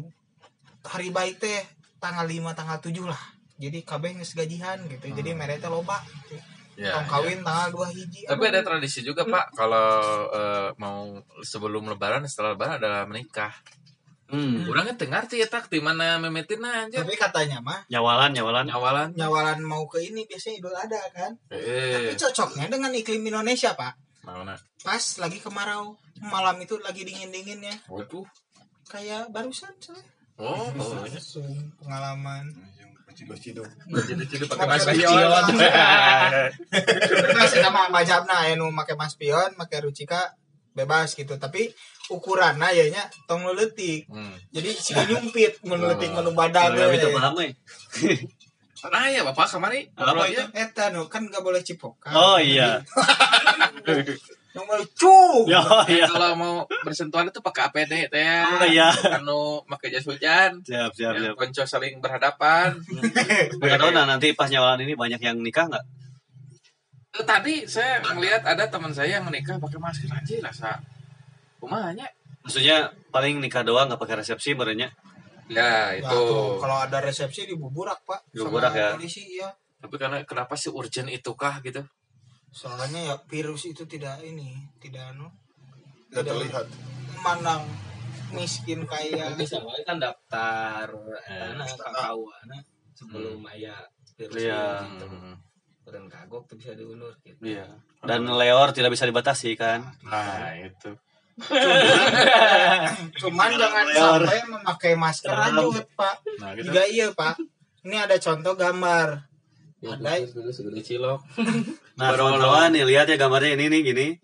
C: hari baik teh tanggal 5 tanggal 7 lah. Jadi kabeh geus gajihan gitu. Jadi mere teh loba. gitu.
A: Ya,
C: Tong
A: ya.
C: kawin tanggal 2 hiji
A: Tapi ada tradisi juga Pak kalau eh, mau sebelum Lebaran setelah Lebaran adalah menikah.
B: hmm.
A: Orangnya tengah ngerti ya tak di mana memetin aja.
C: tapi katanya mah
B: nyawalan nyawalan
A: Nyawalan.
C: nyawalan mau ke ini biasanya idul ada kan
A: Eh,
C: tapi cocoknya dengan iklim Indonesia pak
A: mana?
C: pas lagi kemarau malam itu lagi dingin dinginnya
A: Waduh.
C: kayak barusan saya
A: Oh, oh.
C: langsung pengalaman
E: Ciduk-ciduk.
A: Jadi pakai
C: Pakai
A: mas pion.
C: Nah, sama majabna aya nu make maspion make rucika bebas gitu tapi ukuranna ya nya tong nu leutik
A: Hmm.
C: jadi si nyumpit mun leutik mun
B: itu
C: we.
B: paham eh
A: Nah ya Bapak kemari.
B: Apa
A: aja.
C: eta nu kan gak boleh cipokan
B: oh iya
C: yang boleh cu
B: ya iya
A: Kalau mau bersentuhan itu pakai APD teh ya.
B: oh iya
A: Anu pakai jas hujan.
B: siap siap
A: Yang
B: siap
A: konco saling berhadapan.
B: nggak tahu nah nanti pas nyawalan ini banyak yang nikah nggak
A: Eh, Tadi saya melihat ada teman saya yang menikah pakai masker aja rasa. Kumanya.
B: maksudnya paling nikah doang nggak pakai resepsi berenya
A: Ya
C: Nah,
A: itu.
C: tuh, kalau ada resepsi di buburak pak
B: Dibuburak, ya.
C: polisi ya
A: Tapi karena kenapa sih urgent itukah gitu?
C: Soalnya ya virus itu tidak ini tidak anu
E: Tidak terlihat.
C: mandang miskin kaya
D: bisa wae kan daftar karena kakauana sebelum aya virus
B: Iya.
D: gitu. Dan kagok tuh bisa diundur gitu.
B: iya dan leor tidak bisa dibatasi kan
A: Nah itu.
C: cuman jangan
B: Leor.
C: sampai memakai masker lanjut pak
A: Nah gitu.
C: juga iya pak ini ada contoh gambar ada.
A: Dulu segede cilok.
B: nah
A: Baru
B: kawan-kawan nih lihat ya gambarnya ini nih gini.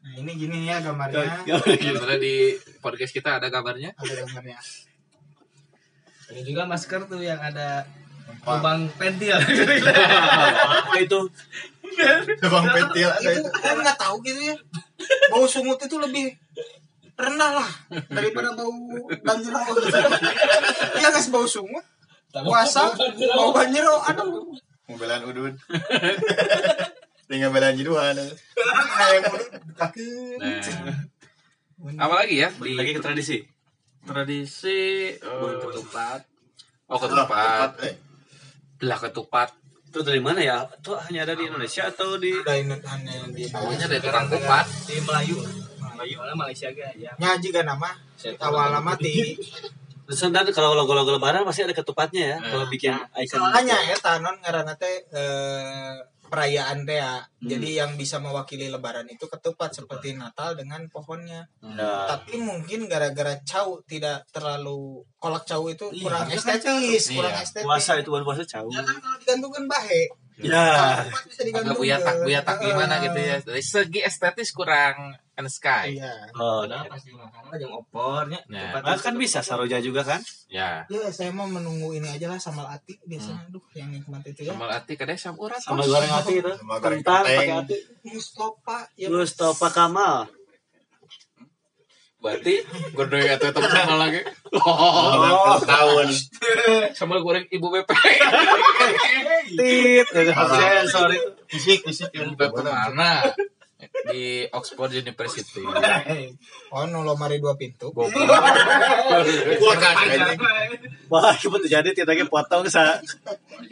C: Nah ini gini ya gambarnya.
A: Sebenarnya di podcast kita ada kabarnya.
C: ada gambarnya.
D: Ini juga masker tuh yang ada lubang pentil.
B: apa itu?
E: Bang pentil ada
C: itu kan nggak tahu gitu ya. Bau sungut itu lebih rendah lah daripada bau banjir. Iya nggak bau sungut puasa bau banjir aduh
E: Mobilan udun. Tinggal belan jiduhan.
C: kayak mau.
A: Nah, apa lagi ya di
B: lagi ke tradisi
A: tradisi eh,
D: ketupat.
A: Oh ketupat.
E: Eh,
A: Belah ketupat.
B: itu dari mana ya itu hanya ada di Indonesia atau di
C: ini hanya di
A: Tahunya dari tukang kupat.
D: Di Melayu. Melayu Malaysia ga ya.
C: nyaji kan nama awal nama ti
B: Terus dan kalau logo-logo lebaran pasti ada ketupatnya ya kalau bikin icon
C: hanya ya tanon karena teh eh, perayaan teh ya. Jadi yang bisa mewakili lebaran itu ketupat seperti Natal dengan pohonnya.
B: Ya.
C: tapi mungkin gara-gara cau tidak terlalu kolak cau itu kurang estetis kurang
A: Iya.
C: estetis.
B: Puasa itu bukan puasa jauh
C: ya kan kalau digantungkan bahe
B: ya.
C: Ketupat bisa
A: Agak buyatak buyatak gimana gitu ya. Dari segi estetis kurang and sky.
C: iya.
B: Oh
D: Padahal pas di makanan yang opornya.
A: Ya.
D: ketupat
B: nah, kan bisa saroja juga kan?
A: Ya.
C: ya saya mau menunggu ini aja lah sambal ati biasanya. Aduh yang nikmat itu ya.
A: Sambal ati kadang sam urat.
B: sama goreng hati itu.
E: Sama goreng
B: kentang pakai hati
C: Mustafa ya.
B: Mustafa Kamal
A: Berarti gede atau tetap sambal lagi.
E: Oh, tahun.
A: Sambal goreng ibu BP.
B: tit sensor itu
E: Fisik, fisik.
A: Ibu BP mana? Di Oxford University.
C: oh no lomari dua pintu.
E: Gua kan
B: wah itu jadi tidak lagi potong sa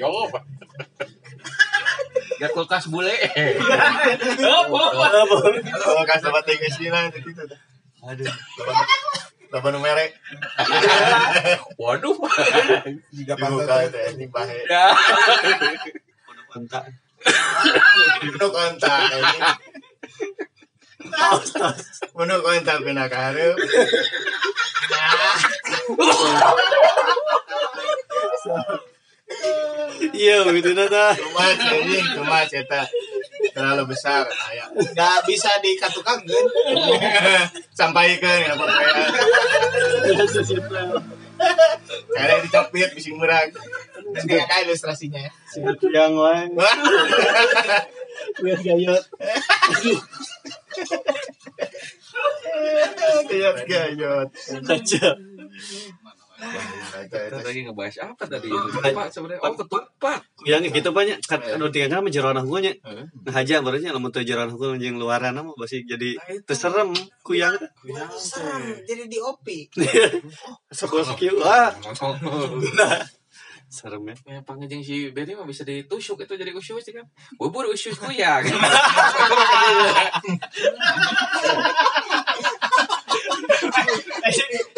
A: Yo. Ya kulkas bule.
E: Oh, kan sama tinggi sih lah itu
B: aduh
E: Lapan merek
A: Waduh.
C: jika
E: dibuka itu anjing bahe.
A: Ya.
B: kontak
E: Penuh kontak anjing. Penuh kontak pina kahareup.
B: Iya begitu nata
E: Cuma anjing, cuma cetak terlalu besar aya.
C: nggak bisa dikatukangen
E: Sampaikan ya Pak. Karena dicapit bising murah.
C: Nanti ada ilustrasinya ya.
B: yang wae Biar gayot
E: Gayot gayot.
B: aja
A: Kita lagi ngebahas apa tadi? Lupa sebenarnya. Oh, ketupat.
B: yang gitu banyak. Kan anu tiga kan jeroan aku nya nah aja berarti lamun teu jeroan aku jeung luaran mah pasti jadi terserem kuyang.
C: Serem, jadi di opi.
B: sebuah kieu ah serem ya.
A: Ya, pangejeng si Benny mah bisa ditusuk itu jadi usus sih kan. Bubur usus kuyang.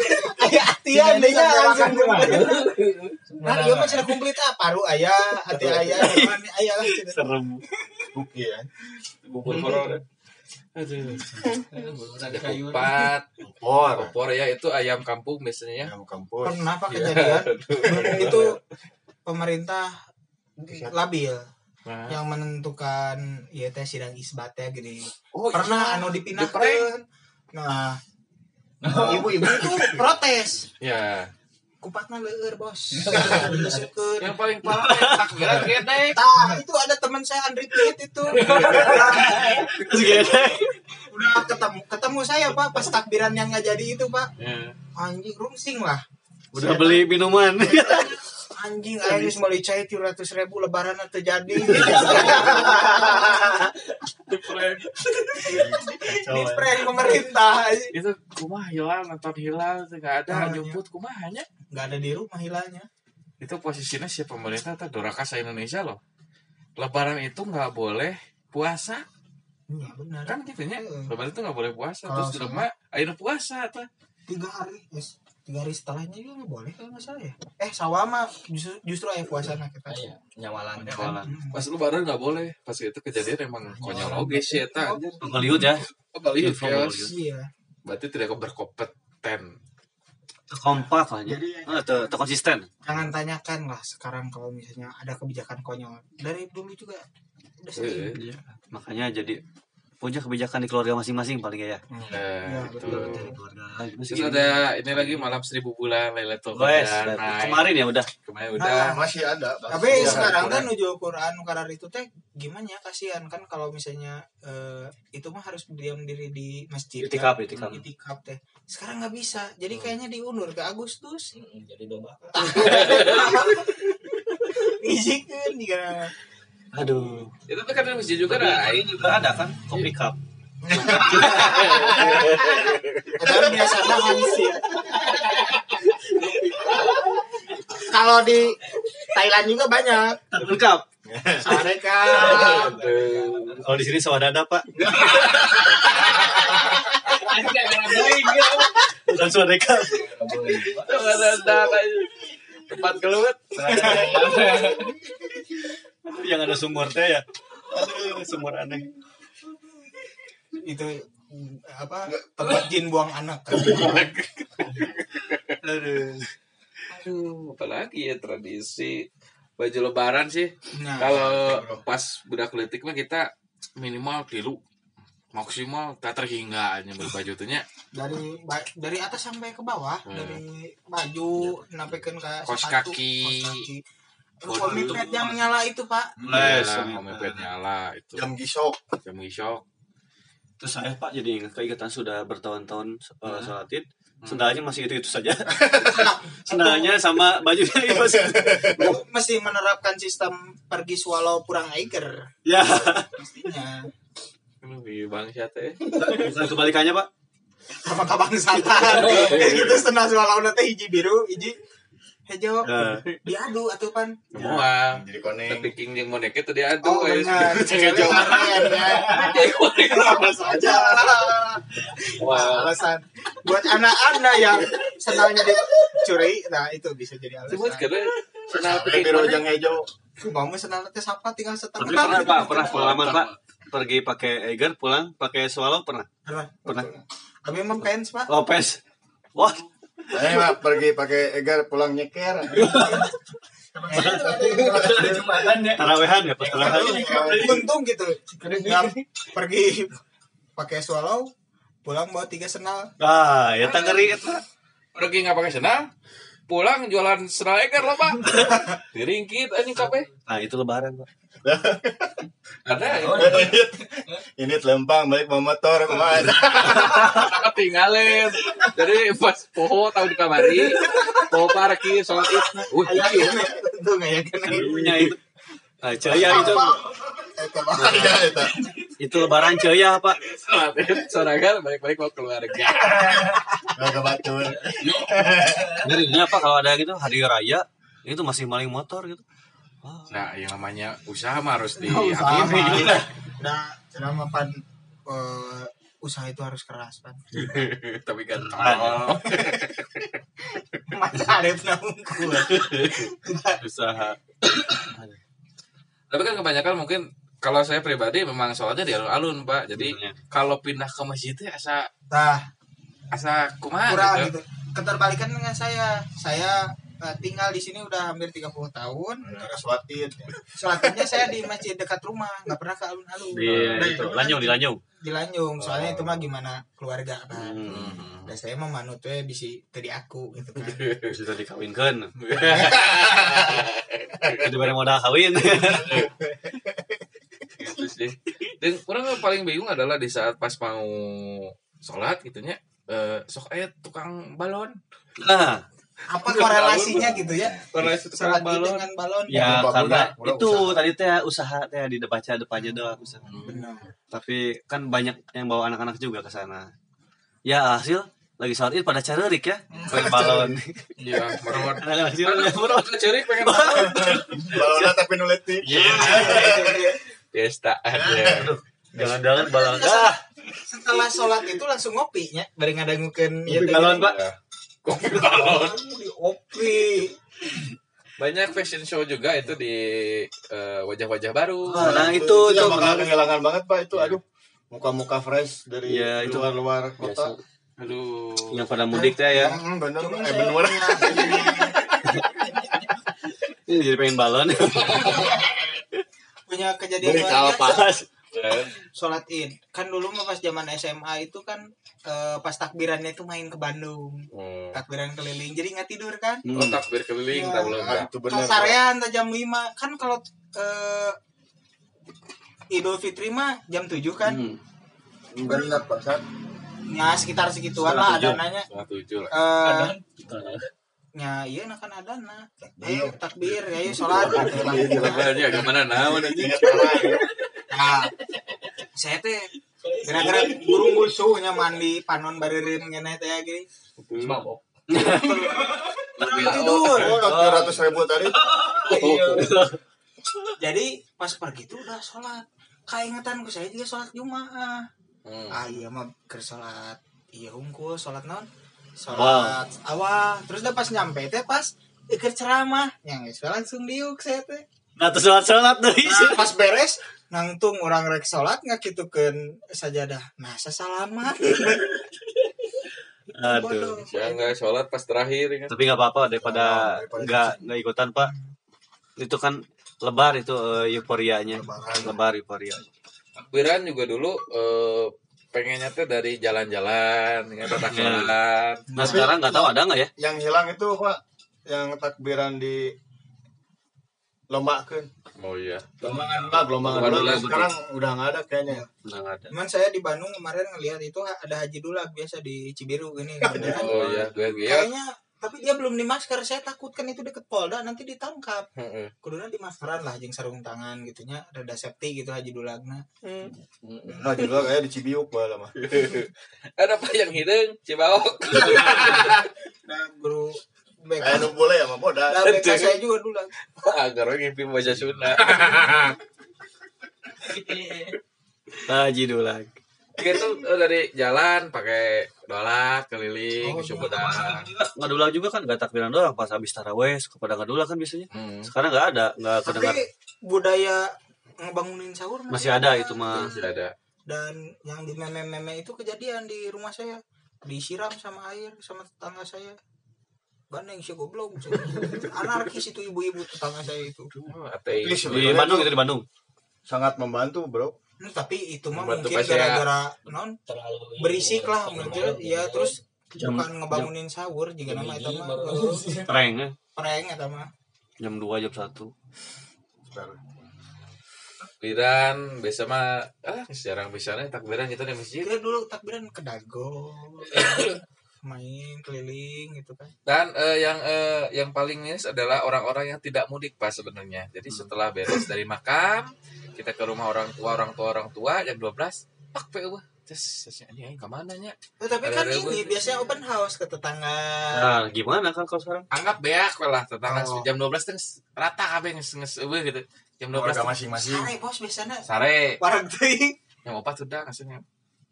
C: Deh ya langsung. Nah, iya mah cenah kumplit ah paru aya, hati aya, depan aya lah
B: serem
E: Iya.
A: Bubur horor. Aduh. Ada ketupat,
E: Por.
A: opor ya itu ayam kampung biasanya ya.
E: Ayam kampus.
C: Pernah apa kejadian? itu pemerintah labil
A: Nah.
C: yang menentukan ya teh sidang isbat ya gini.
A: Oh,
C: Pernah
A: iya.
C: anu dipindahkan. Nah, ibu-ibu itu protes.
A: Ya.
C: Kupatna leur bos.
A: Yang paling parah takbiran gede.
C: Tah, itu ada teman saya Andri Piet itu.
B: terus gede
C: Udah ketemu ketemu saya Pak pas takbiran yang nggak jadi itu Pak.
A: Ya.
C: Anjing rungsing lah.
B: udah beli minuman
C: Anjing aing geus meuli cai 300 ribu lebaran terjadi. Di prank pemerintah.
A: Itu kumah hilang nonton hilal nggak ada jemput kumahnya.
C: Nggak ada di rumah hilangnya.
A: Itu posisinya si pemerintah atau Dorakasa Indonesia loh. Lebaran itu nggak boleh puasa
C: Iya benar.
A: kan gitu nya. Lebaran itu nggak boleh puasa
C: Kalau
A: terus di rumah ayo puasa tuh.
C: tiga hari yes. Tiga hari setelahnya juga nggak boleh kalau nggak salah ya. Eh sawama justru justru ayah puasana kita.
D: Iya, nyawalan
B: Nyawalan.
A: Pas lebaran nggak boleh. Pas itu kejadian emang konyol oge sih
B: ya.
A: Oh, Baliut,
B: Info
A: chaos.
B: Baliut.
C: iya.
A: Berarti tidak berkompeten.
B: kompak lah ya ah, teu konsisten
C: jangan tanyakan lah sekarang kalau misalnya ada kebijakan konyol. Dari dulu juga udah sering
A: Eh,
B: makanya jadi punya kebijakan di keluarga masing-masing paling ya
A: Nah,
C: Ya,
A: itu.
C: betul.
B: keluarga
A: Terus ada ini lagi malam seribu bulan Lailatul Qadar
B: kemarin ya udah
A: Kemarin
C: Nah,
A: udah.
E: Masih ada.
C: tapi
E: ada.
C: sekarang kan nuju Quran karar itu teh gimana ya kasihan kan kalau misalnya eh, itu mah harus diam diri di masjid
B: Itikaf,
C: kan?
B: itikaf.
C: Itikaf teh sekarang nggak bisa jadi kayaknya diundur ke Agustus
D: jadi domba
C: izikan juga
B: aduh.
A: Itu tuh kan di masjid juga dah.
B: juga ada kan kopi cup.
C: Padahal biasanya hansip. Kalau di Thailand juga banyak.
B: lengkap
C: Mereka
B: kalau di sini swadada pak. Bukan swadeka
A: Tempat keluar.
B: yang ada sumur teh ya aduh sumur aneh
C: itu apa tempat jin buang anak kan.
B: aduh
A: Aduh, apalagi ya tradisi baju lebaran sih.
C: Nah,
A: Kalau pas budak letik mah kita minimal tilu maksimal tak terhingga aja berbaju tuh nya.
C: dari ba- dari atas sampai ke bawah,
A: Hmm.
C: dari baju nampilkan ke
A: Kos
C: sepatu,
A: kaki.
C: kos kaki. Komipet yang nyala itu pak?
B: Les,
A: Nyala,
B: gitu.
A: mepet. nyala itu.
E: Jam gisok.
A: Jam isok.
B: terus saya pak jadi ingat keingatan sudah bertahun-tahun uh,
A: Hmm.
B: sholat id. Sendalnya masih itu itu saja sendalnya sama bajunya itu masih
C: Lu mesti menerapkan sistem pergi swallow kurang aiker
B: ya.
C: Pastinya
A: Lebih bangsa teh.
B: bukan kebalikannya pak.
C: Apa kebangsaan? Gitu sendal swallow nanti hiji biru hiji hejo
B: Nah.
C: diadu atuh pan.
A: Semua.
E: Jadi koneng.
A: Tapi king yang mau itu dia
C: oh benar. Keren ya Apa saja
A: Wah.
C: alasan. Buat anak-anak yang sendalnya dicuri nah itu bisa jadi
A: Cuma
C: alasan
A: karena senal
E: Sampai
A: picking
E: biru
A: mana?
E: jang hijau.
C: Kamu sendal teh siapa tinggal setengah
B: tapi pernah pak pernah pengalaman pak? Pergi pakai Eiger pulang pakai swallow pernah?
C: Pernah.
B: Pernah?
C: Kami emang fans pak.
B: Lopez wah
E: Saya mah pergi pakai egar pulang nyeker.
B: tarawehan ya pas tarawehan.
C: Untung gitu. Pergi pakai swallow pulang bawa tiga sendal
B: ah ya tak ngeri eta
A: Pergi nggak pakai senal, pulang jualan striker lah pak. Diringkit anjing kape
B: Nah, itu lebaran, Pak.
A: ada ya?
E: Ini lempang balik bawa motor ke mana
A: tinggalin jadi pas poho tahun kamari poho parkir sholat id uh iya
C: Itu nggak ya kan?
B: Punya itu. Nah, ceya itu.
E: Iya,
B: itu. lebaran ceya, Pak.
A: sorangan balik-balik mau keluarga
E: Nggak kebatul.
B: Ngerinya Pak kalau ada gitu hari raya itu masih maling motor gitu. Wah,
A: nah yang namanya usaha mah harus
C: Usaha
A: dihakimi
C: mah. Nah, selama pan eh, usaha itu harus keras pan.
A: tapi kan
C: Masa ada penangku.
B: usaha.
A: tapi kan kebanyakan mungkin kalau saya pribadi memang sholatnya di alun-alun pak jadi
B: Iya.
A: kalau pindah ke masjid itu asa
C: Nah,
A: asa kumaha gitu.
C: gitu. Keterbalikan dengan saya. Saya eh, tinggal di sini udah hampir 30 tahun.
E: Cara swatin.
C: Sholatnya saya di masjid dekat rumah, nggak pernah ke alun-alun.
B: Di itu Lanyung di Lanyung.
C: Di Lanjung, soalnya itu mah gimana keluarga kan.
B: Hmm.
C: Dan saya mah manutnya bisa tadi aku gitu kan.
B: Sudah dikawinkan. Jadi bareng modal kawin.
A: gitu sih dan orang yang paling bingung adalah di saat pas mau sholat gitunya eh, sok aya tukang balon
B: Nah,
C: Apa korelasinya gitu ya? Sholat
A: tukang balon
C: dengan balon.
B: ya
E: Budak,
B: karena
E: budak
B: itu
E: usaha.
B: tadi teh usaha teh di baca depannya doang usaha.
C: Benar.
B: Tapi kan banyak yang bawa anak-anak juga ke sana. Ya hasil lagi sholat id pada caririk ya, main balon.
A: iya merawat
B: Anak-anak merawat.
A: cerik pengen balon
E: Balona tapi nuletik.
A: Desta aja
B: Jangan-jangan balon. Ah,
C: Setelah sholat itu langsung ngopi nya, bari ngadangukeun ieu teh.
B: balon, Pak.
A: Kopi balon
C: Di Opi.
A: banyak fashion show juga itu di eh, wajah-wajah baru
B: Ah, Nah, itu itu
E: itu bakal
B: benar.
E: kehilangan banget pak itu aduh muka-muka fresh dari
B: Iya, itu.
E: luar-luar kota.
A: aduh
B: Yang pada mudik teh ya.
E: Hmm, bener,
C: Cuman
E: eh
C: saya
E: bener.
B: Ini jadi pengen balon.
C: punya kejadian
E: Beli
C: biasa.
A: Dan,
C: sholat id kan dulu mah pas zaman SMA itu kan eh, pas takbirannya itu main ke Bandung.
A: Oh,
C: takbiran keliling. Jadi nggak tidur kan?
B: Hmm.
A: kotak biar keliling tak belum
E: Ah, itu bener.
C: kasarean tuh jam 5 kan kalau eh, Idul Fitri mah jam 7 kan?
B: Hmm.
E: Bener bangsat.
C: ya sekitar segituan lah adananya
A: setengah tujuh lah.
C: Eh ya iya nah kan adana ayo takbir. Ayo sholat.
A: Makanya gimana
E: parah, ya.
C: Nah, saya teh gara-gara burung musuhnya mandi panon baririn ngene teh gini.
A: mabok
C: Tidur.
E: Oh, ratus ribu tadi.
C: Iya. Jadi pas pergi tuh udah sholat. Kaingetan ku saya juga sholat Jumat.
A: Hmm.
C: Ah iya mah keur sholat. Iya unggul sholat non. Sholat awal. Terus udah pas nyampe teh pas ikut ceramah. Yang langsung diuk saya teh.
B: Nah, terus sholat-sholat tuh.
C: Nah, pas beres nangtung orang rek sholat nggak gitu sajadah nah sasalamat
B: Aduh.
A: saya nggak sholat pas terakhir ya kan
B: Tapi nggak apa-apa daripada
E: daripada
B: nggak nggak ikutan Pak. Itu kan lebar itu eh, euforianya.
E: Lebaran.
B: Lebar euforia.
A: takbiran juga dulu eh, pengennya tuh dari jalan-jalan dengan tata
B: Iya.
A: jalan
B: Nah sekarang nggak tahu ada nggak ya?
E: Yang hilang itu pak, yang takbiran di lombakan.
A: oh iya
E: Lombangan lah, gelombangan
A: Gelombangan
E: dulu.
A: dulu,
E: Sekarang udah nggak ada kayaknya.
B: Udah nggak ada.
C: Cuman saya di Bandung kemarin ngelihat itu ada haji dulag biasa di Cibiru gini.
A: oh iya gue gue
C: Kayaknya tapi dia belum dimasker. Saya takut kan itu deket Polda nanti ditangkap.
A: Heeh.
C: Kuduna dimaskeran lah jeung sarung tangan gitunya rada safety gitu haji dulagna.
E: Nah juga kayak di Cibiuk bala mah.
A: ada apa yang hidung cibaok
C: Nah, guru
E: Nu boleh ya mah bodas.
C: Nah, BK saya juga dulag.
A: agar orang ngimpi baca sunnah
B: Haji dulu lagi.
A: gitu dari jalan pakai dolak keliling
C: Oh,
A: oh,
C: iya.
B: Ngadula juga kan nggak takbiran doang pas habis taraweh kepada ngadula kan biasanya.
A: hmm.
B: Sekarang nggak ada, nggak
C: Tapi
B: kedengar.
C: budaya ngebangunin sahur
B: Masih ada itu mah.
A: masih ada
C: dan yang di meme-meme itu kejadian di rumah saya disiram sama air sama tetangga saya Gandeng sih goblok. Anarkis itu ibu-ibu tetangga saya itu.
A: Oh, ateis
B: Di Bandung
E: itu
B: di Bandung.
E: sangat membantu bro.
C: Tapi itu mah mungkin gara-gara non berisik lah menurut ya terus bukan ngebangunin sahur jika nama itu mah.
B: Prank ya.
C: prank eta mah.
B: Jam 2 jam 1.
A: takbiran biasa mah ah jarang bisa nih takbiran kita di masjid.
C: Kita dulu takbiran ke dago main keliling gitu kan.
A: Dan eh, yang eh, yang paling miris adalah orang-orang yang tidak mudik pas sebenarnya. Jadi setelah beres dari makam kita ke rumah orang tua orang tua orang tua jam 12 pak PU terus terus ini aing ke mana nya
C: Eh, tapi
A: Ada
C: kan ini biasanya open house ke tetangga.
B: Nah, gimana kan kalau sekarang?
A: anggap beak lah tetangga.
C: Oh.
A: jam 12 terus rata kabeh nges nges gitu. Jam 12
E: Keluarga
A: teh
E: masing-masing.
C: sare bos biasanya.
A: Sare.
C: Warang teuing
A: yang opat sudah ngasihnya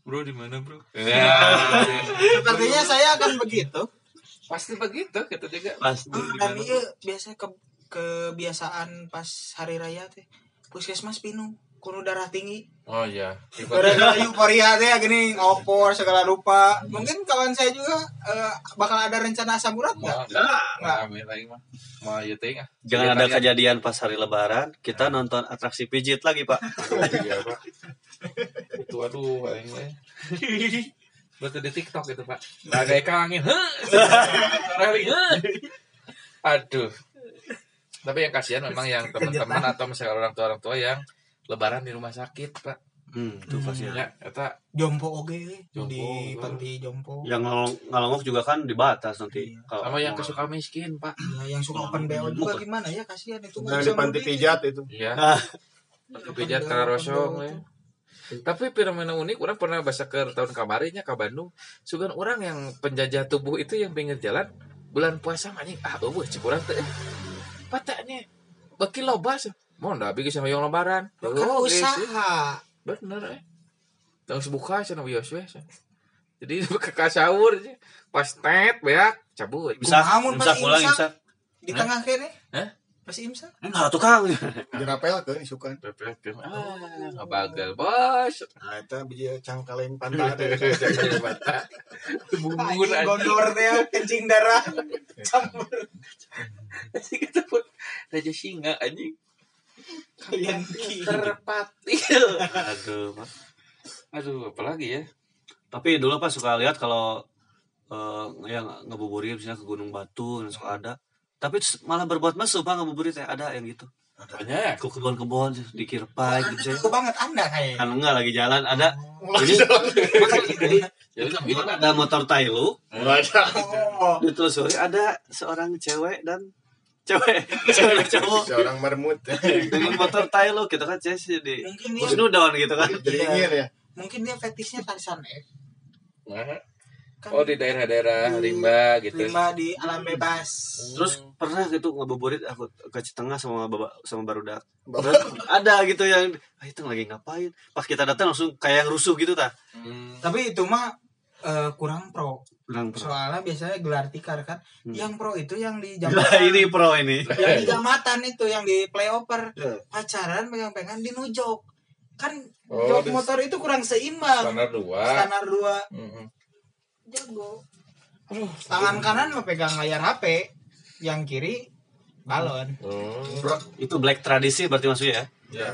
A: bro di mana bro?
C: Sepertinya saya akan begitu.
A: Pasti begitu kita juga
B: Pasti di
C: dan iya biasanya ke kebiasaan pas hari raya teh. Puskesmas pinu kuno darah tinggi
A: oh iya
C: gara-gara euforia teh gini ngopor segala rupa mungkin kawan saya juga eh, bakal ada rencana asam urat nggak
A: nggak mah ya?
B: Jangan ada
A: Sekalian.
B: kejadian pas hari lebaran, kita nonton atraksi pijit lagi, Pak.
A: Iya, Pak. Itu aduh. Betul di TikTok itu, Pak. Heh. Rally. heh. Aduh. Tapi yang kasihan memang yang teman-teman atau misalnya orang tua orang tua yang lebaran di rumah sakit, Pak.
B: Hmm, itu pasti.
A: Ya, eta
C: jompo oge
A: Jompo,
C: di panti jompo
B: Yang ngalong ngalongok juga kan dibatas nanti.
C: Iya.
B: Kalau
A: sama yang kesuka miskin, Pak.
C: Ya, yang suka open BO juga gimana ya kasihan itu
E: Yang di panti pijat itu.
A: Iya.
B: Ah.
A: Pijat karena rosong ya. Tapi fenomena unik orang pernah baca ke tahun kemarinnya ke Bandung. Sugan orang yang penjajah tubuh itu yang pinggir jalan bulan puasa anjing ah eueuh cek urang teh. Patanya beki loba sih. Mau ndak bikin sama yang lebaran.
C: kan
A: ya.
C: usaha
A: Bener eh. Tang sebuka cenah bios we. cenah. Jadi ke kasawur aja. Pas tet beak cabut.
B: Bisa,
C: mun
B: bisa
C: pas
B: pulang,
C: imsak?
B: bisa.
C: di tengah kene
A: Hah?
C: pas imsak
B: Enggak tukang.
E: Dirapel ke isukan.
A: Pepet ah ngabagal bos.
E: Nah, itu biji cangkaleng
C: Anjing
A: aja.
C: gondor teh kencing darah campur
A: Anjing kita pun Raja Singa anjing
C: kalian
A: terpatil.
B: Aduh, Pak.
A: Aduh, apalagi ya?
B: Tapi dulu pas suka lihat kalau eh, yang ngebuburit misalnya ke Gunung Batu dan suka ada. Tapi malah berbuat mesum Pak ngebuburit teh ada yang gitu.
A: Banyak.
B: Ke kebon-kebon di Kirpai gitu.
C: Aku banget anda kayak
B: Kan enggak lagi jalan ada ini
A: Jadi kan gini
B: ada motor Tailu
E: Wadah.
C: oh
B: ditelusuri ada seorang cewek dan cewek cewek cowok
E: Seorang mermut.
B: dengan motor Tailu kita kan cek di
C: mungkin dia
B: Husnudon gitu kan.
E: Jadi ingin ya.
C: mungkin dia fetishnya tarisan F
A: Nah,
C: kan
A: Oh di daerah-daerah rimba gitu.
C: lima di alam bebas.
B: Terus pernah gitu ngebuburit aku ke Citengah sama baba, sama barudak Terus ada gitu yang ah, itu lagi ngapain? Pas kita datang langsung kayak yang rusuh gitu ta
A: Hmm.
C: tapi itu mah eh, kurang pro.
B: Kurang pro.
C: Soalnya biasanya gelar tikar kan.
B: Hmm.
C: yang pro itu yang di
B: Lah,
C: jambatan
B: ini pro ini.
C: Yang di jamatan itu yang di playover
B: Iya.
C: pacaran pegang-pegang di nujok. Kan
A: Oh,
C: jok
A: di-
C: motor itu kurang seimbang.
A: Standar dua.
C: standar dua.
A: Mm-mm.
C: jago. Tangan kanan memegang layar HP yang kiri balon.
A: Oh.
B: itu black tradisi berarti maksudnya ya?
E: Ya,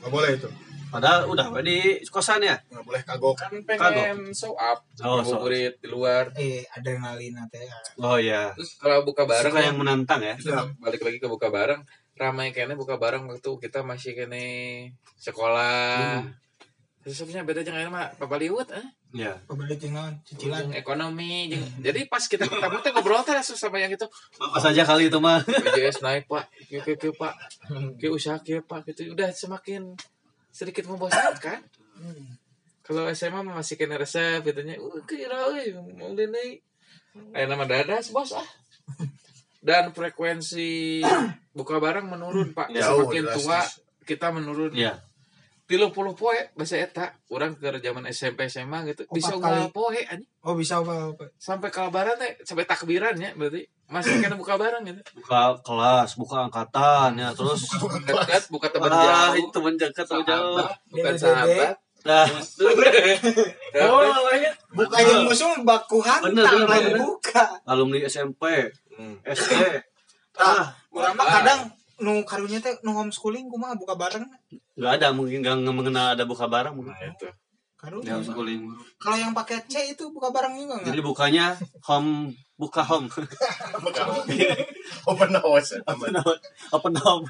E: nggak boleh itu.
B: Padahal udah di kosan ya?
E: Nggak boleh kagok.
A: Kan pengen show up.
B: Oh, show up.
A: Ngabuburit di luar.
C: eh adrenalin teh
B: oh ya
A: Terus kalau buka bareng
B: suka yang menantang ya?
A: Kita balik lagi ke buka bareng. Ramai kayaknya buka bareng waktu kita masih kene sekolah. Terus sebenarnya beda jangan mah papa liwat eh?
B: Ya
C: pembeli tinggal cicilan.
A: Jeung ekonomi jeung- jadi pas kita ketemu teh ngobrol teh langsung sama yang itu.
B: Apa saja kali itu mah.
A: BJS naik pak. Kieu kieu kieu pak. Kieu usaha kieu pak. Gitu. Udah semakin sedikit membosankan kalau SMA masih kena resep gitunya uh kira mau deui aya nama dadas bos ah. Dan frekuensi buka barang menurun pak.
B: Ya,
A: semakin
E: drastis.
A: tua kita menurun.
B: Ya
A: tilu puluh poe bahasa eta orang ke zaman SMP SMA gitu. Bisa
C: Empat kali.
A: ulah poe anjing.
C: Oh bisa apa apa
A: sampai ke lebaran teh sampai takbiran ya berarti. Masih kena buka barang gitu.
B: Buka kelas buka angkatan ya terus.
A: Dekat buka teman
B: ah
A: jauh.
B: itu teman dekat teman jauh.
A: sahabat, bukan sahabat.
B: nah.
A: Oh
C: buka yang musuh baku hantam
B: bener,
C: lain buka.
B: Alumni SMP. SD
C: ah
B: ah.
C: urang mah kadang nu karunya teh nu homeschooling kumaha buka bareng
B: nggak ada mungkin nggak mengenal ada buka barang mungkin
A: nah itu
C: Karunya.
B: Ya, guling.
C: Kalau yang pakai C itu buka barang juga
B: Jadi
C: nggak?
B: bukanya home buka home.
E: Open house.
B: Apa nama? Apa nama?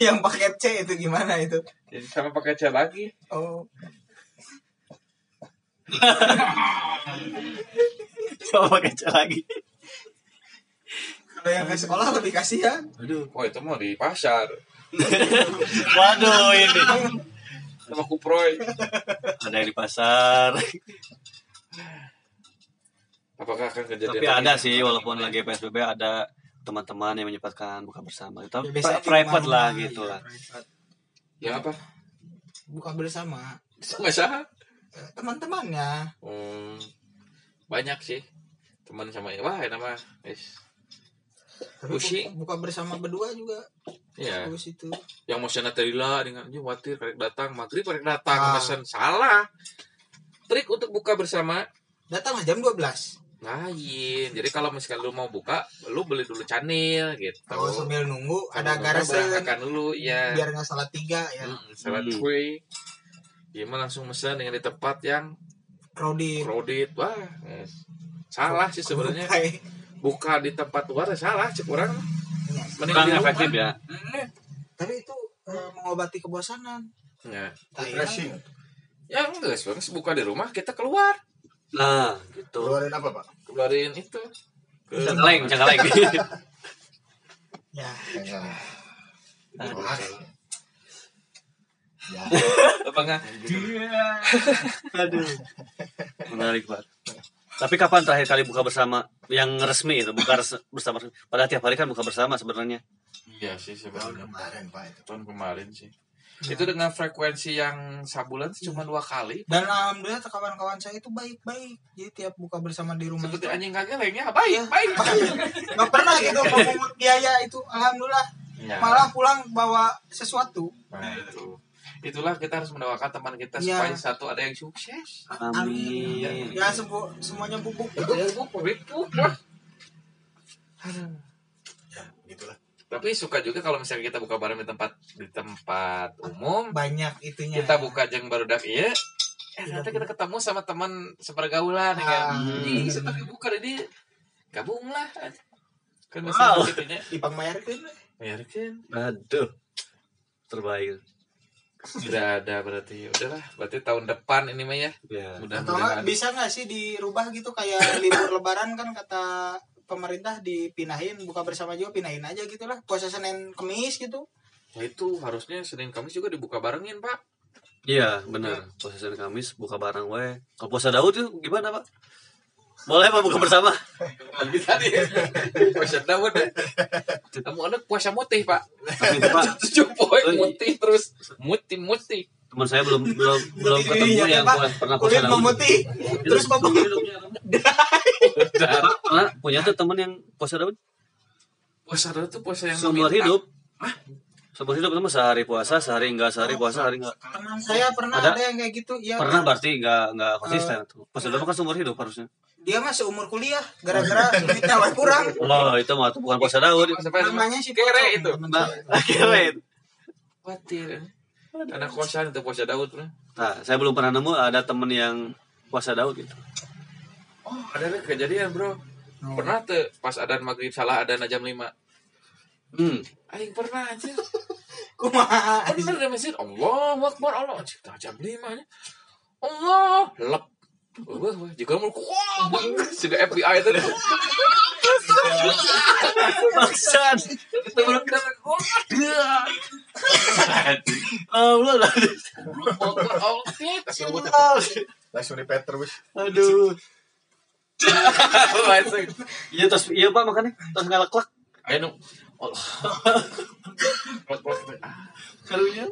C: Yang pakai C itu gimana itu?
A: Jadi sama pakai C lagi.
C: Oh,
B: Coba pakai C lagi.
C: Kalau yang ke sekolah lebih kasihan.
B: Aduh.
A: Oh itu mau di pasar.
B: Waduh ini.
A: Sama kuproy.
B: Ada yang di pasar.
A: Apakah akan kejadian
B: Tapi
A: lagi?
B: ada sih walaupun lagi PSBB ada teman-teman yang menyempatkan buka bersama. Itu
C: Ya, di
B: private lah gitu
C: iya,
B: lah.
C: private.
A: Ya apa?
C: Buka bersama
A: Sama siapa?
C: Teman-temannya.
A: Hmm, banyak sih teman sama wah nama es
C: Tapi buka, buka bersama berdua juga.
A: ya
C: Terus itu.
A: yang mau sana terila dengan anjing khawatir karek datang maghrib karek datang
C: Ah.
A: mesen salah trik untuk buka bersama
C: Datanglah jam 12.
A: lain jadi kalau misalkan lu mau buka lu beli dulu canil gitu
C: Kalau sambil nunggu
A: Kalau
C: ada
A: nunggu
C: garasen
A: berangkatkan dulu ya
C: biar nggak salah tiga ya.
A: Hmm, salat
B: Hmm.
A: kue dia mah langsung mesen dengan di tempat yang
C: Crowded.
A: crowded wah yes. salah sih sebenarnya
C: Kayak-
A: buka di tempat luar ya salah cek orang
C: Iya.
A: mending
B: Kurang
A: di rumah.
B: efektif ya.
A: Hmm.
C: Tapi itu eh, mengobati kebosanan.
A: ya
E: Refreshing.
A: ya enggak sebenarnya buka di rumah kita keluar
B: Nah, gitu.
E: Keluarin apa, Pak?
A: keluarin itu ke
B: Cengkeleng, cengkeleng.
C: Ya.
E: Ya. Ya.
A: apa enggak
B: Aduh. Menarik banget. Tapi kapan terakhir kali buka bersama? Yang resmi itu buka res- bersama pada tiap hari kan buka bersama sebenarnya.
A: Iya sih
E: Tahun
A: sebenarnya
E: kemarin, Pak itu.
A: tahun kemarin sih. Itu dengan frekuensi yang sabulan sih cuma dua kali.
C: Dan alhamdulillah kawan-kawan saya itu baik-baik. Jadi tiap buka bersama di rumah
A: seperti
C: itu.
A: anjing kagak lainnya baik baik.
C: Nggak pernah gitu memungut biaya itu. Alhamdulillah.
A: Ya.
C: malah pulang bawa sesuatu.
A: Nah, itu itulah kita harus mendoakan teman kita
C: Iya.
A: supaya satu ada yang sukses
B: amin
C: Ya semua semuanya bubuk.
A: ya bubuk bubuk.
E: Ya, begitulah.
A: tapi suka juga kalau misalnya kita buka bareng di tempat di tempat umum
C: Banyak itunya.
A: kita buka jeng baru dak iya eh ternyata kita ketemu sama teman sepergaulan ya kan
C: Ah.
A: Ih, setelah buka tadi gabung lah kan
B: Wow.
A: bisa gitunya
C: Ipang Mayar kan.
A: ya kan
B: aduh terbaik
A: sudah ada berarti. Udahlah berarti tahun depan ini mah ya.
B: Ya
C: Atau nggak
A: mudah-mudahan
C: bisa nggak sih dirubah gitu? Kayak libur lebaran kan kata pemerintah dipindahin buka bersama juga pindahin aja gitu lah puasa senin kemis gitu.
A: Nah, itu harusnya Senin Kamis juga dibuka barengin pak.
B: Iya benar. Puasa Senin Kamis buka bareng we kalau puasa Daud itu gimana pak boleh pak buka bersama?
A: Lagi tadi puasa Daud ya kamu anak puasa mutih pak.
B: Tapi itu pak
A: tujuh poin mutih terus. Mutih mutih.
B: Teman saya belum belum belum ketemu
C: iya,
B: yang
C: Pak.
B: puas- pernah puasa
C: kulit memutih terus.
B: Pak, pernah punya tuh temen yang puasa Daud
A: puasa Daud tuh puasa yang
B: seumur hidup. Seumur hidup teman sehari puasa sehari enggak sehari puasa sehari enggak.
C: Teman saya pernah
B: Ada?
C: ada, yang kayak gitu ya
B: pernah berarti enggak enggak konsisten tuh. Puasa Daud kan seumur hidup harusnya
C: dia mah seumur kuliah gara-gara duitnya wae kurang.
B: Oh itu mah tuh bukan puasa Daud.
C: Namanya si
A: kere itu.
B: Keren
A: khawatir. Anak kosan itu puasa Daud tuh.
B: nah saya belum pernah nemu ada temen yang puasa Daud gitu.
A: Oh ada nih kejadian bro. Pernah tuh pas adan maghrib salah adan jam 5
B: hmm.
A: Aing pernah aja
C: kumaha?
A: Bener di masjid. Allah Akbar Allah. Cipta jam 5 nya Allah lep Wah, wah, jika mau wah, sudah FBI itu
B: Baksan.
A: kita dia,
B: Allah
E: Langsung di Peter, wis.
B: Aduh. Iya terus iya Pak makanya terus ngalak klak
A: Ayo. Ah,
B: karunya.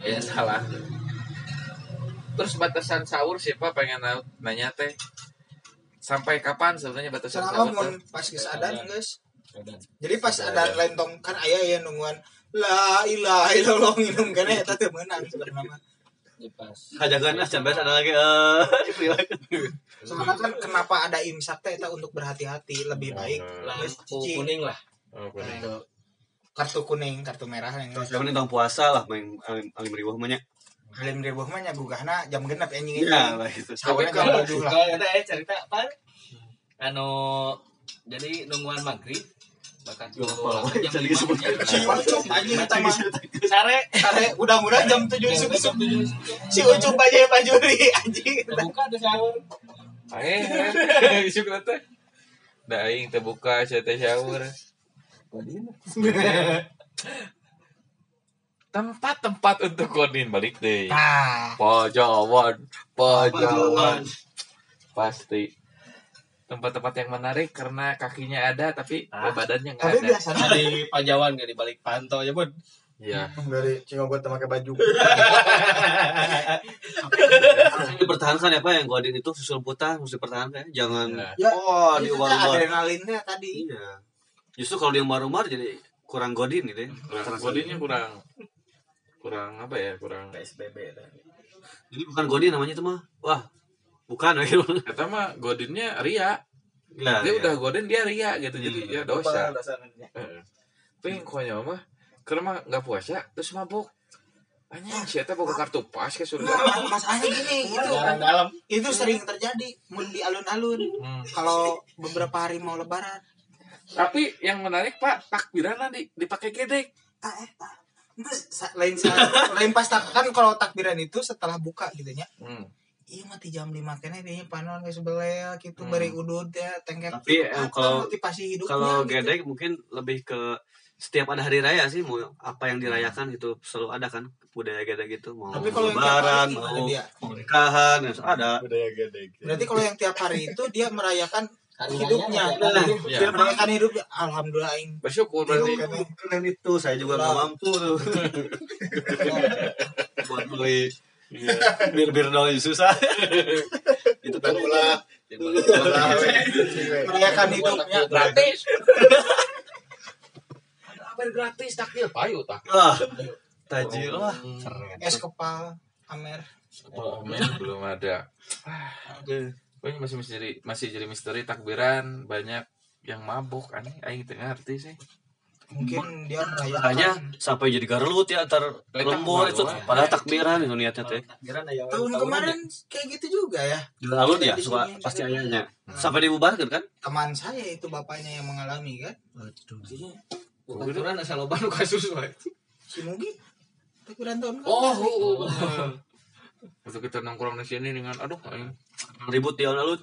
A: ya salah. Terus batasan sahur siapa pengen tahu nanya teh. Sampai kapan sebenarnya batasan
C: Selama
A: sahur?
C: pas geus adan guys jadi pas ada lentong kan aya ya nungguan la ilaha illallah minum kan eta teu meunang sebenarnya. Mah.
B: Kajagan lah sampai ada lagi eh
C: Soalnya kan kenapa ada imsak teh eta untuk berhati-hati lebih baik
A: Nah,
D: Lampu kuning lah.
A: Oh, kuning.
C: kartu kuning kartu merah yang
B: Yang penting tong puasa lah main alim alim riwah mah nya.
C: Belum ribu mah nya gugahna jam genep anjing itu.
B: Iya lah itu.
C: Ka
D: kalau
C: baju lah.
D: kalau ada eh cerita apa? Anu jadi nungguan maghrib bakat jam. Sare
C: Sare udah-udah jam 7 isuk-isuk. Si Ucup aja bajuri anjing.
D: buka ada sahur.
A: Aing isuk teh. Da aing teh buka saya teh shower. Tempat-tempat untuk konin balik deh.
C: Nah,
A: Pajawan, pajawan. Pasti. Tempat-tempat yang menarik karena kakinya ada tapi
D: Ah.
A: badannya nggak
C: tapi
A: ada.
C: biasanya
D: Di Pajawan gak di balik pantau ya bun.
A: Iya.
C: dari Cingogot pakai baju.
B: Harus dipertahankan ya Pak yang godin itu susul putah harus dipertahankan ya. Jangan
A: Ya.
C: Ya,
B: oh
C: teh
B: diubah-ubah.
C: adrenalinnya tadi.
B: Iya. Justru kalau dia marumar jadi kurang godin gitu ya.
A: Kurang kodinnya kurang kurang apa ya kurang
D: PSBB tadi.
B: Jadi bukan godin namanya itu mah. Wah, bukan gitu.
A: kata mah godinnya ria
B: Ya,
A: dia
B: ya.
A: udah godin dia ria gitu jadi ya dosa tapi yang konyol mah karena mah nggak puasa terus mabuk Anjing, siapa boga kartu pas ke surga.
C: Nah, masalahnya gini, itu
D: dalam.
C: itu sering terjadi mun di alun-alun.
A: Hmm.
C: Kalau beberapa hari mau lebaran,
A: Tapi yang menarik Pak, takbiran di dipakai gedek.
C: ah eta. Itu lain lain pas tak- kan kalau takbiran itu setelah buka gitu nya.
A: Hmm.
C: Iya mati jam 5 kene dia panon geus belea gitu
A: Hmm.
C: bari udut ya tengkek.
B: Tapi,
C: Apa
B: kalau-
C: motivasi hidupnya
B: Kalau
C: gitu.
B: gedek mungkin lebih ke setiap ada hari raya sih mau apa yang dirayakan itu selalu ada kan budaya gedek gitu mau
C: Tapi kalau yang tiap
B: lebaran mau
C: dia?
B: mau nikahan ya, ada
E: budaya gede
C: Berarti kalau yang tiap hari itu dia merayakan hidupnya. Nah,
A: Ya.
C: dia merayakan hidupnya. Alhamdulillah aing.
A: Bersyukur berarti.
B: keren itu saya juga nggak mampu tuh buat beli bir bir doang susah itu kan
E: ulah
C: Merayakan hidupnya.
A: Gratis. Apa yang gratis takdir payu tak.
B: wah tajil wah
C: Es kepal Amer.
A: Oh, belum ada. Pokoknya masih misteri, masih jadi misteri takbiran banyak yang mabuk aneh aing teu ngerti sih.
C: Mungkin dia
B: makanya sampai jadi garlut ya antar lembur itu padahal takbiran itu niatnya teh
D: Takbiran aya
C: tahun kemarin kayak gitu juga ya.
B: garlut ya
C: Di
B: suka pasti ayahnya sampai dibubarkan kan
C: Teman saya itu bapaknya yang mengalami kan.
D: Aturan asal loba nu kasus wae.
C: Si Mugi. Takbiran tahun
A: Oh,
C: kemarin.
A: Waktu kita nongkrong di sini dengan aduh
B: ribut di alun-alun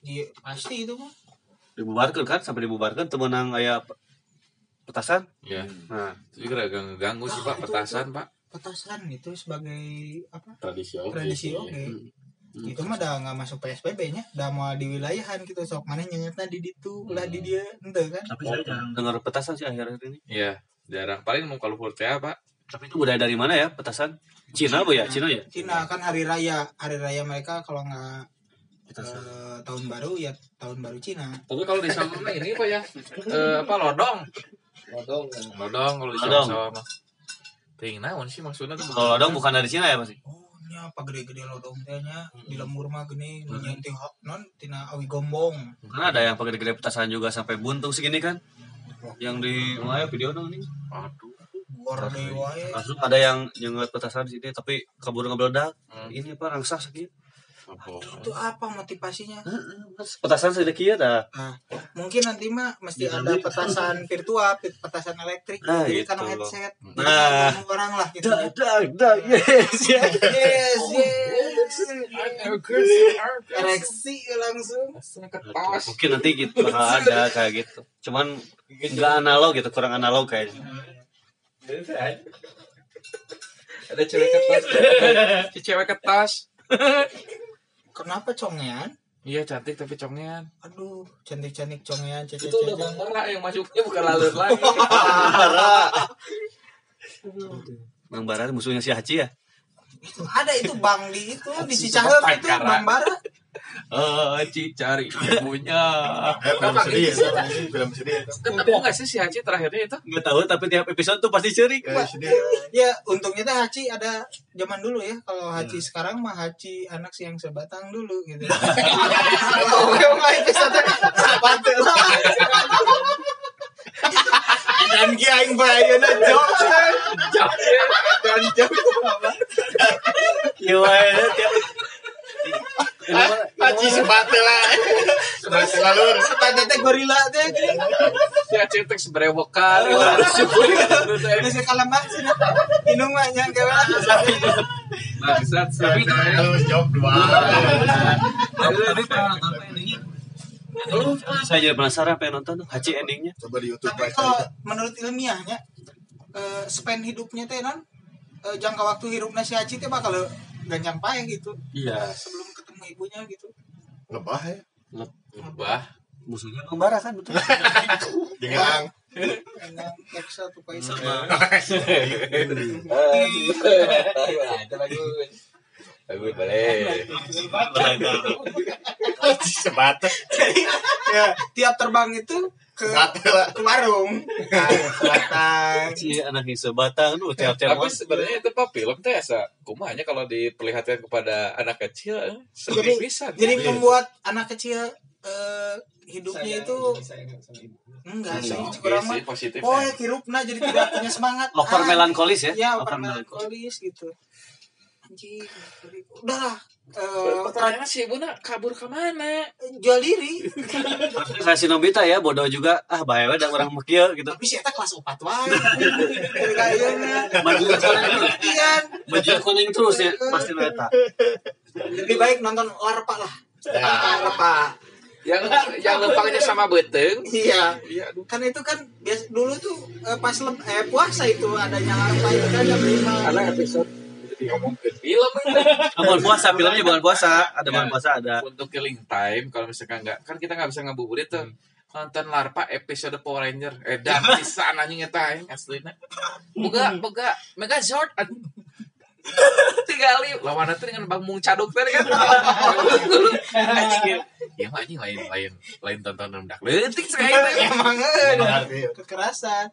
C: Iya, pasti itu mah.
B: dibubarkan kan sampai dibubarkan temenang ayah petasan
A: ya.
B: nah
A: Itu juga agak ngeganggu sih Pak petasan Pak.
C: Petasan itu sebagai apa?
A: Tradisi oke.
C: Tradisi oke.
B: Hmm.
C: Itu mah udah nggak masuk PSBB nya, udah mau di wilayahan gitu sok mana nyanyatna di ditu, ulah di dia ente kan.
B: tapi saya jarang dengar petasan sih akhir-akhir ini
A: Iya, jarang paling mau kalau teh Pak.
B: Tapi itu budaya dari mana ya petasan Cina bu ya Cina ya
C: Cina kan hari raya, hari raya mereka kalau nggak eh, tahun baru ya tahun baru Cina.
A: Tapi kalau di Sawah mah ini Pak ya. Eh, apa lodong?
D: Lodong.
A: Lodong kalau di
B: Lodong.
A: Sawah mah. Ting naon sih maksudnya tuh?
B: kalau dong bukan dari Cina ya pasti
C: Oh, nya apa gede-gede lodong teh nya di lembur mah gini nu nyenting hak non tina awi gombong.
B: karena ada yang pakai gede petasan juga sampai buntung segini kan yang di mana ya video dong ini
A: Aduh.
C: Gor deui wae.
B: langsung ada yang nyengat petasan di sini tapi kabur ngebeledak
A: Hmm.
B: ini apa rangsah sakit
A: Apa?
C: Itu apa motivasinya?
B: petasan sedikit ya dah.
C: Nah, mungkin nanti mah mesti ada petasan virtual, pet- petasan elektrik,
B: Nah,
C: jadi
B: gitu.
C: karena headset,
B: Nah.
C: nah, orang lah gitu.
B: dah dah dah yes yes.
C: Yes, yes. Ereksi langsung.
B: mungkin nanti gitu ada kayak gitu. Cuman nggak analog gitu kurang analog kayaknya
A: Ada cewek ketas. Si cewek ketas.
C: Kenapa congean?
A: Iya cantik tapi congean.
C: Aduh, cantik-cantik congean, cece
A: Itu udah Bang Bara yang masuknya bukan lalur lagi.
B: Bang Bara musuhnya si Haji ya
C: Itu ada itu Bang di itu di Cicahem itu Bang Bara.
A: Haji cari ibunya.
E: Eh, film sedih ya film sedih itu
A: Ketemu nggak sih si Haji terakhirnya itu?
B: nggak tahu tapi tiap episode tuh pasti cerik
E: sedih
C: Ya, untungnya teh Haji ada zaman dulu ya. Kalau Haji sekarang mah Haji anak si yang sebatang dulu gitu. Dan ki aing bae na jok. Dan jok apa?
B: Iya wae tiap Ini mah- ini mah-
E: Aji sepatu lah. Sepatu lalu.
C: Sepatu teh gorila teh.
A: Si Acing teh sebrewokan gitu.
C: Geus kalamak sih nah. Inung mah nya gawe
A: Bangsat tapi
E: Terus jawab dua.
D: Tapi pernah nonton apa endingnya?
B: Saya jadi penasaran pengen nonton tuh Haji endingnya.
E: Coba di YouTube
C: Tapi
E: aja.
C: kalau menurut ilmiahnya eh, span hidupnya teh non eh, jangka waktu hidupnya si Haji teh bakal ganjang pae gitu
B: Iya.
C: sebelum ibunya gitu.
E: Lebah ya.
A: Bah,
B: Musuhnya Bang Bara kan betul.
E: Dengan
C: X satu
B: Sama
A: ada boleh.
C: Jadi ya, tiap terbang itu ke
E: lah.
C: ke warung selatan
B: si anak yang sebatang tuh tiap-tiap
A: Tapi sebenarnya itu pak film teh asa kumanya kalau diperlihatkan kepada anak kecil eh, sedih
C: Jadi-
A: pisan.
C: jadi
A: Iya.
C: membuat anak kecil eh, hidupnya itu enggak sih
A: Oke
C: kurang mah
A: sih positif.
C: oh hirupna jadi tidak punya semangat
B: over
C: Ah,
B: melankolis ya.
C: ya
B: over
C: over
B: melankolis.
C: melankolis gitu anjing udahlah eh,
A: Pertanyaan si ibu nak kabur ke mana?
C: jual diri.
B: Versi Nobita ya bodoh juga. Ah bae we da urang mah kieu gitu.
C: tapi saya kelas 4 wae kayaknya
B: Maju
C: iya.
B: baju kuning terus ya pasti eta.
C: lebih baik nonton larpa lah.
E: Ya.
C: larpa
A: Yang yang lempangnya sama beteng.
C: iya.
A: Iya,
C: kan itu kan biasa dulu tuh eh, pas lem- eh, puasa itu adanya larpa itu kan
A: Ada episode ngomong ke film itu.
B: Bukan puasa, filmnya bukan puasa, ada bukan puasa ada.
A: Untuk killing time kalau misalkan nggak kan kita nggak bisa ngabuburit tuh. Nonton Larpa episode Power Ranger. Eh dan pisan anjing eta aing aslina. Boga boga Megazord. aduh. Tigali lawan itu dengan Bang Mung Caduk tadi kan. Anjing. Ya mah anjing lain lain lain tontonan dak leutik saya
C: emang eh, kekerasan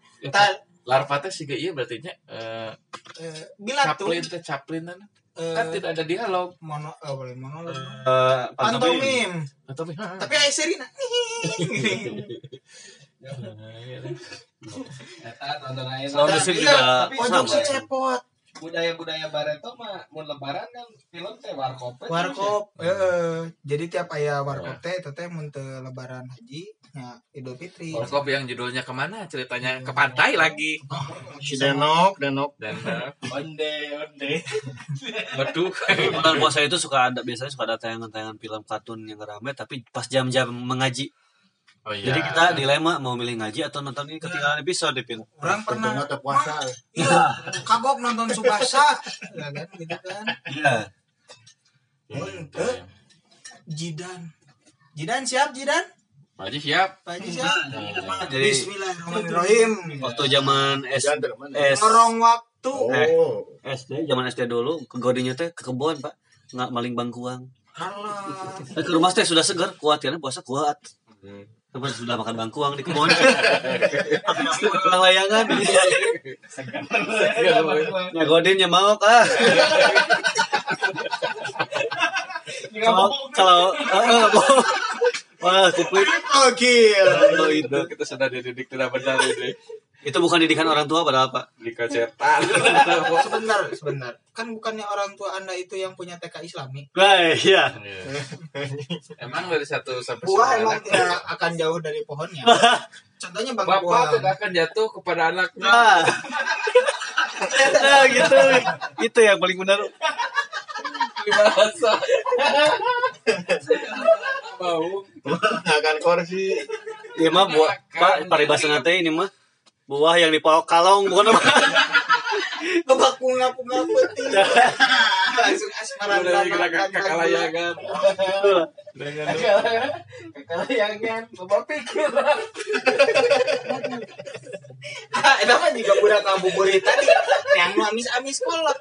A: Larpa teh siga iya berarti nya eh
C: eh, bila tuh
A: Chaplin teh Chaplin teh.
C: eh,
A: kan tidak ada dialog.
C: mono oh, boleh monolog
B: Eh, pantomim.
C: pantomim tapi ayah Serina
D: Eta tonton aja.
B: Sound
C: iya,
B: juga
C: pojok si cepot
D: budaya-budaya Bareto mah mun lebaran kan film teh warkop.
C: warkop eh, jadi tiap ayah warkop teh itu teh mun lebaran haji ya Idul Fitri
A: Warkop yang judulnya ke mana ceritanya ke pantai lagi
E: Si Denok, Denok.
A: eh,
D: Onde onde.
A: waduh
B: Bulan puasa itu suka ada biasanya suka ada tayangan-tayangan film kartun yang ramai tapi pas jam-jam mengaji.
A: oh iya
B: Jadi kita dilema mau milih ngaji atau nonton ini ketinggalan episode di film.
C: orang pernah
E: teh puasa.
C: iya kagok nonton Subasa ya kan gitu kan
B: Iya.
C: Jidan Jidan siap Jidan
A: Pak Haji siap?
C: Pak Haji siap.
B: Jadi
C: Bismillahirrahmanirrahim.
B: waktu zaman S
E: terus.
B: S
C: waktu.
E: Oh.
B: SD zaman SD dulu ke godinya teh ke kebun pak. Nggak maling bangkuang.
C: Allah
B: Eh, ke rumah teh sudah segar kuat ya puasa kuat. Teman sudah makan bangkuang di kebun pulang layangan. Ya godinnya mau kah kalau kalau wah kuplit
C: Oke.
B: oh, itu
A: kita sudah dididik tidak benar ini
B: itu bukan didikan orang tua padahal pak
A: di kacetan
C: sebentar, sebentar. Kan bukannya orang tua Anda itu yang punya TK Islami.
B: Nah, iya.
A: Emang dari satu sampai
C: Buah emang tidak akan jauh dari pohonnya. Contohnya Bang
A: bapak
C: Buah.
A: tidak akan jatuh kepada anaknya.
B: Nah nah gitu. Itu yang paling benar
A: bahasa mau
E: Akan kursi.
B: Iya mah buah. Pak paribasa nate ini mah. Buah yang dipalok kalong bukan apa?
C: Kebak bunga-bunga putih. Langsung asmara
A: udah kita kekalayangan dengan
C: Kekalayangan. Bapak pikiran. Ah, itu mah juga budak ngabuburit tadi. Yang nu amis-amis kolot.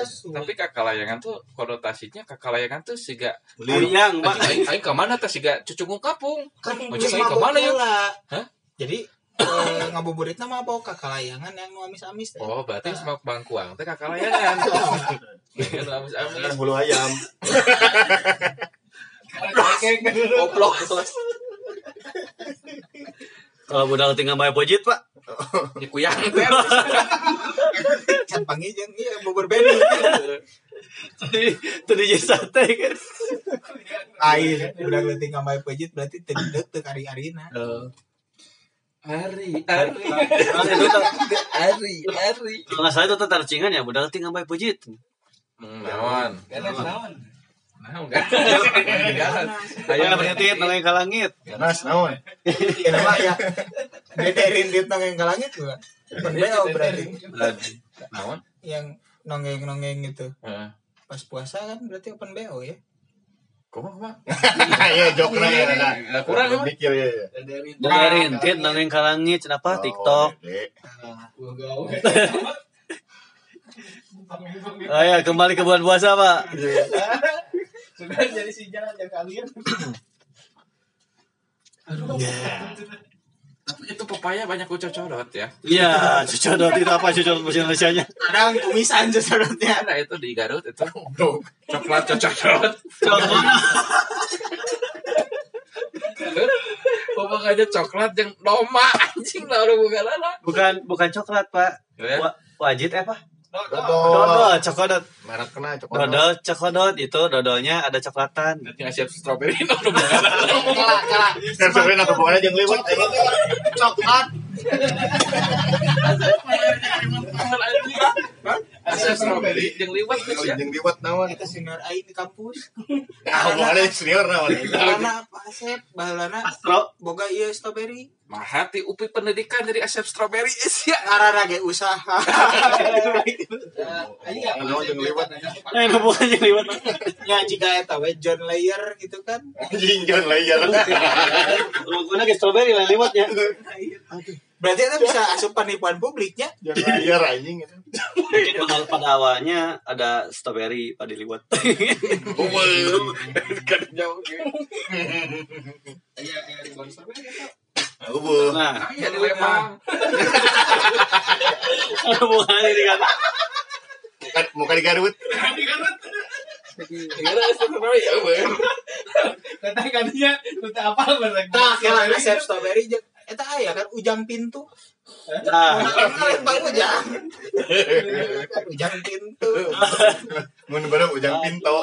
C: Asu.
A: tapi kakalayangan tuh konotasinya kakalayangan tuh siga
B: Liang pak
A: Aing aing ke mana teh siga cucung kapung
C: kan mabok
A: ke
C: mana
A: ya?
C: Jadi eh, ngabuburit nama apa kakalayangan yang nu amis-amis teh.
A: Oh, berarti sama bangkuang teh kakalayangan. Kan amis-amis.
E: Kan bulu ayam.
A: Goblok.
B: kalau budal tinggal bayar pojit pak
A: Dikuyang teh.
C: Can panggil jeung ieu bubur beni.
B: Tadi tadi jadi sate kan.
C: air udah leutik ngambai pejit berarti teu deuk teu kari arina
A: Ari, Ari,
B: Ari, Ari. Kalau nggak salah itu tentang cingan ya, budak tinggal baik pujit.
A: Hmm, naon?
D: Ganas naon?
A: Naon enggak? Enggak.
B: Ayo berhenti nongeng ke langit.
E: ganas naon
C: ya mah ya beda rindit nongeng ke langit gua Pendeo berarti
A: Naon?
C: yang nongeng nongeng gitu
A: Heeh.
C: pas puasa kan berarti open bo ya
A: Kumaha kumaha?
E: ya jokna ya ada
A: Nggak kurang emang.
E: mikir ya
B: nongeng ke langit, kenapa TikTok? Ya, kembali ke bulan puasa, Pak.
D: Sudah jadi si jalan yang kalian.
A: Tapi itu pepaya banyak ucocodot ya.
B: Iya, cocodot itu apa cocodot bahasa Indonesia-nya?
C: kadang kumisan sesedotnya
A: Ada itu di Garut itu. Coklat cocodot. Pokoknya coklat yang doma anjing lah udah bukan lah.
B: Bukan bukan coklat, Pak.
A: Ya.
B: Wa- Wajit apa?
E: Dodol.
B: Dodol, coklat.
E: merek kena coklat
B: Dodol, coklat itu dodolnya ada coklatan.
A: Nanti ngasih strawberry itu udah bukan
C: kelak kelak
E: Step sebenarnya apa pokoknya jeung liwat
C: coklat.
A: Asal strawberry. Yang liwat
E: Oh,
A: ya.
E: jeung liwat naon?
C: Kita senior aing di kampus.
E: Ah boleh senior naon?
C: Pak Asep? Bahalana
B: Astro.
C: boga iya strawberry
A: Mahati UPI pendidikan jadi asep strawberry is ya.
C: ngarana ge usaha
E: naon jeung liwat
B: Eh, itu bukan yang liwat.
C: ya jika eta we John Layer gitu kan
E: anjing John Layer
B: Logonya ke strawberry lah liwatnya.
C: berarti eta bisa asup penipuan publiknya
E: John Layer anjing itu
B: Mungkin pada, pada awalnya ada strawberry pada liwat.
A: Kan jauh gitu.
E: Eueuh.
B: Nah,
A: Ya di Lembang.
B: ada hubungannya ini kan.
E: Bukan muka di Garut.
A: Kira strawberry ya, Bang.
D: Kata kadinya kita apa bahasa
C: Nah, kira resep strawberry eta aya kan ujang pintu.
B: Nah,
C: Bang Ujang. ujang pintu.
E: Mun baru ujang pinto.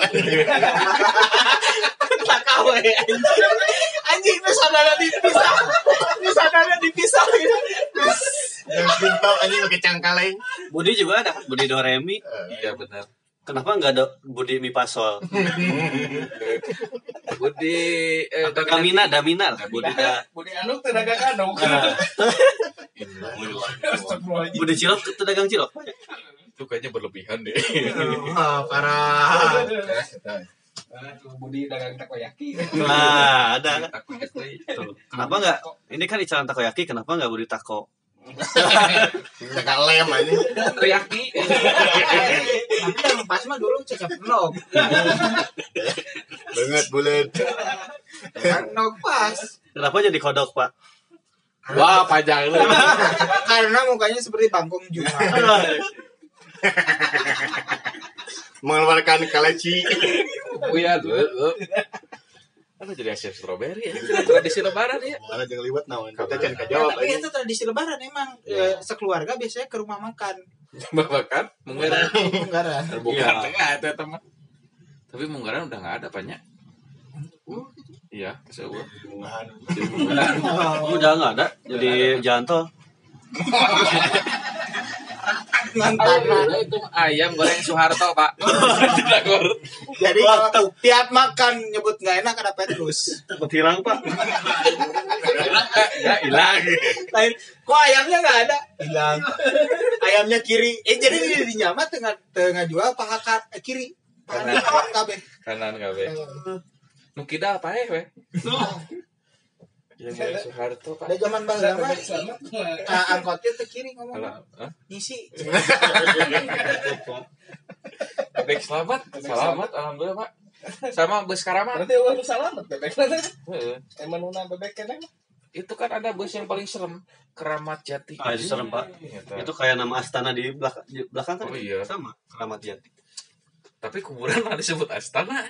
C: Tak kawe anjing. Anjing itu dipisah. Itu dipisah.
E: Ujang pinto anjing pakai cangkaleng.
B: Budi juga ada kan, Budi Doremi.
A: Iya benar.
B: Kenapa nggak ada Budi Mipasol?
A: Budi eh
B: Damina, Damina lah. Budi da,
D: Budi Anu tenaga kanong.
B: Nah. Budi Cilok itu dagang cilok.
A: itu kayaknya berlebihan deh.
C: Wah, parah.
D: Budi dagang takoyaki.
B: Nah, ada.
A: Aku.
B: Tuh. Kenapa nggak? Ini kan icaran takoyaki, kenapa nggak Budi Tako?
E: Enggak lem anjing.
A: Teriyaki.
C: Tapi yang pas mah dulu cecep nog.
E: Banget bulat.
C: Kan nog pas.
B: Kenapa jadi kodok, Pak?
A: Wah, panjang lu.
C: Karena mukanya seperti bangkong Juma.
E: Mengeluarkan kaleci.
A: Buya lu. Apa jadi asep strawberry ya? Tradisi lebaran ya.
E: Mana jeung liwat naon? Kita can kajawab
C: Tapi itu tradisi lebaran emang Ya, sekeluarga biasanya ke rumah makan.
A: Makan munggaran.
C: Enggak
A: Bukan enggak ada teman. Tapi munggaran udah enggak ada banyak. Iya, sewa.
B: Udah nggak ada. Jadi jalan tol.
C: Ngantana.
A: itu ayam goreng Soeharto, Pak.
C: Jadi kalau tiap makan nyebut nggak enak ada Petrus.
B: Takut hilang, Pak.
A: Ya hilang.
C: Lain, kok ayamnya nggak ada? Hilang. Ayamnya kiri. Eh jadi di, di nyama tengah tengah jual paha eh, kiri. Paha kanan kabeh.
A: Kanan gawe. Nu kita apa ya, Yang goreng Soeharto, Pak.
C: Ada zaman mah nah, angkotnya ke kiri ngomong. Ngisi.
A: Bebek selamat, selamat, alhamdulillah pak. Sama bus karamat.
D: Berarti nu salamet bebek.
A: Heeh.
D: Emang nuna bebek keneh mah.
A: Itu kan ada bus yang paling serem, Keramat Jati.
B: Ah, itu serem, Pak.
A: Gitu.
B: Itu kayak nama Astana di belakang, di belakang kan?
A: Oh, iya.
B: Sama, Keramat Jati.
A: Tapi kuburan malah disebut Astana.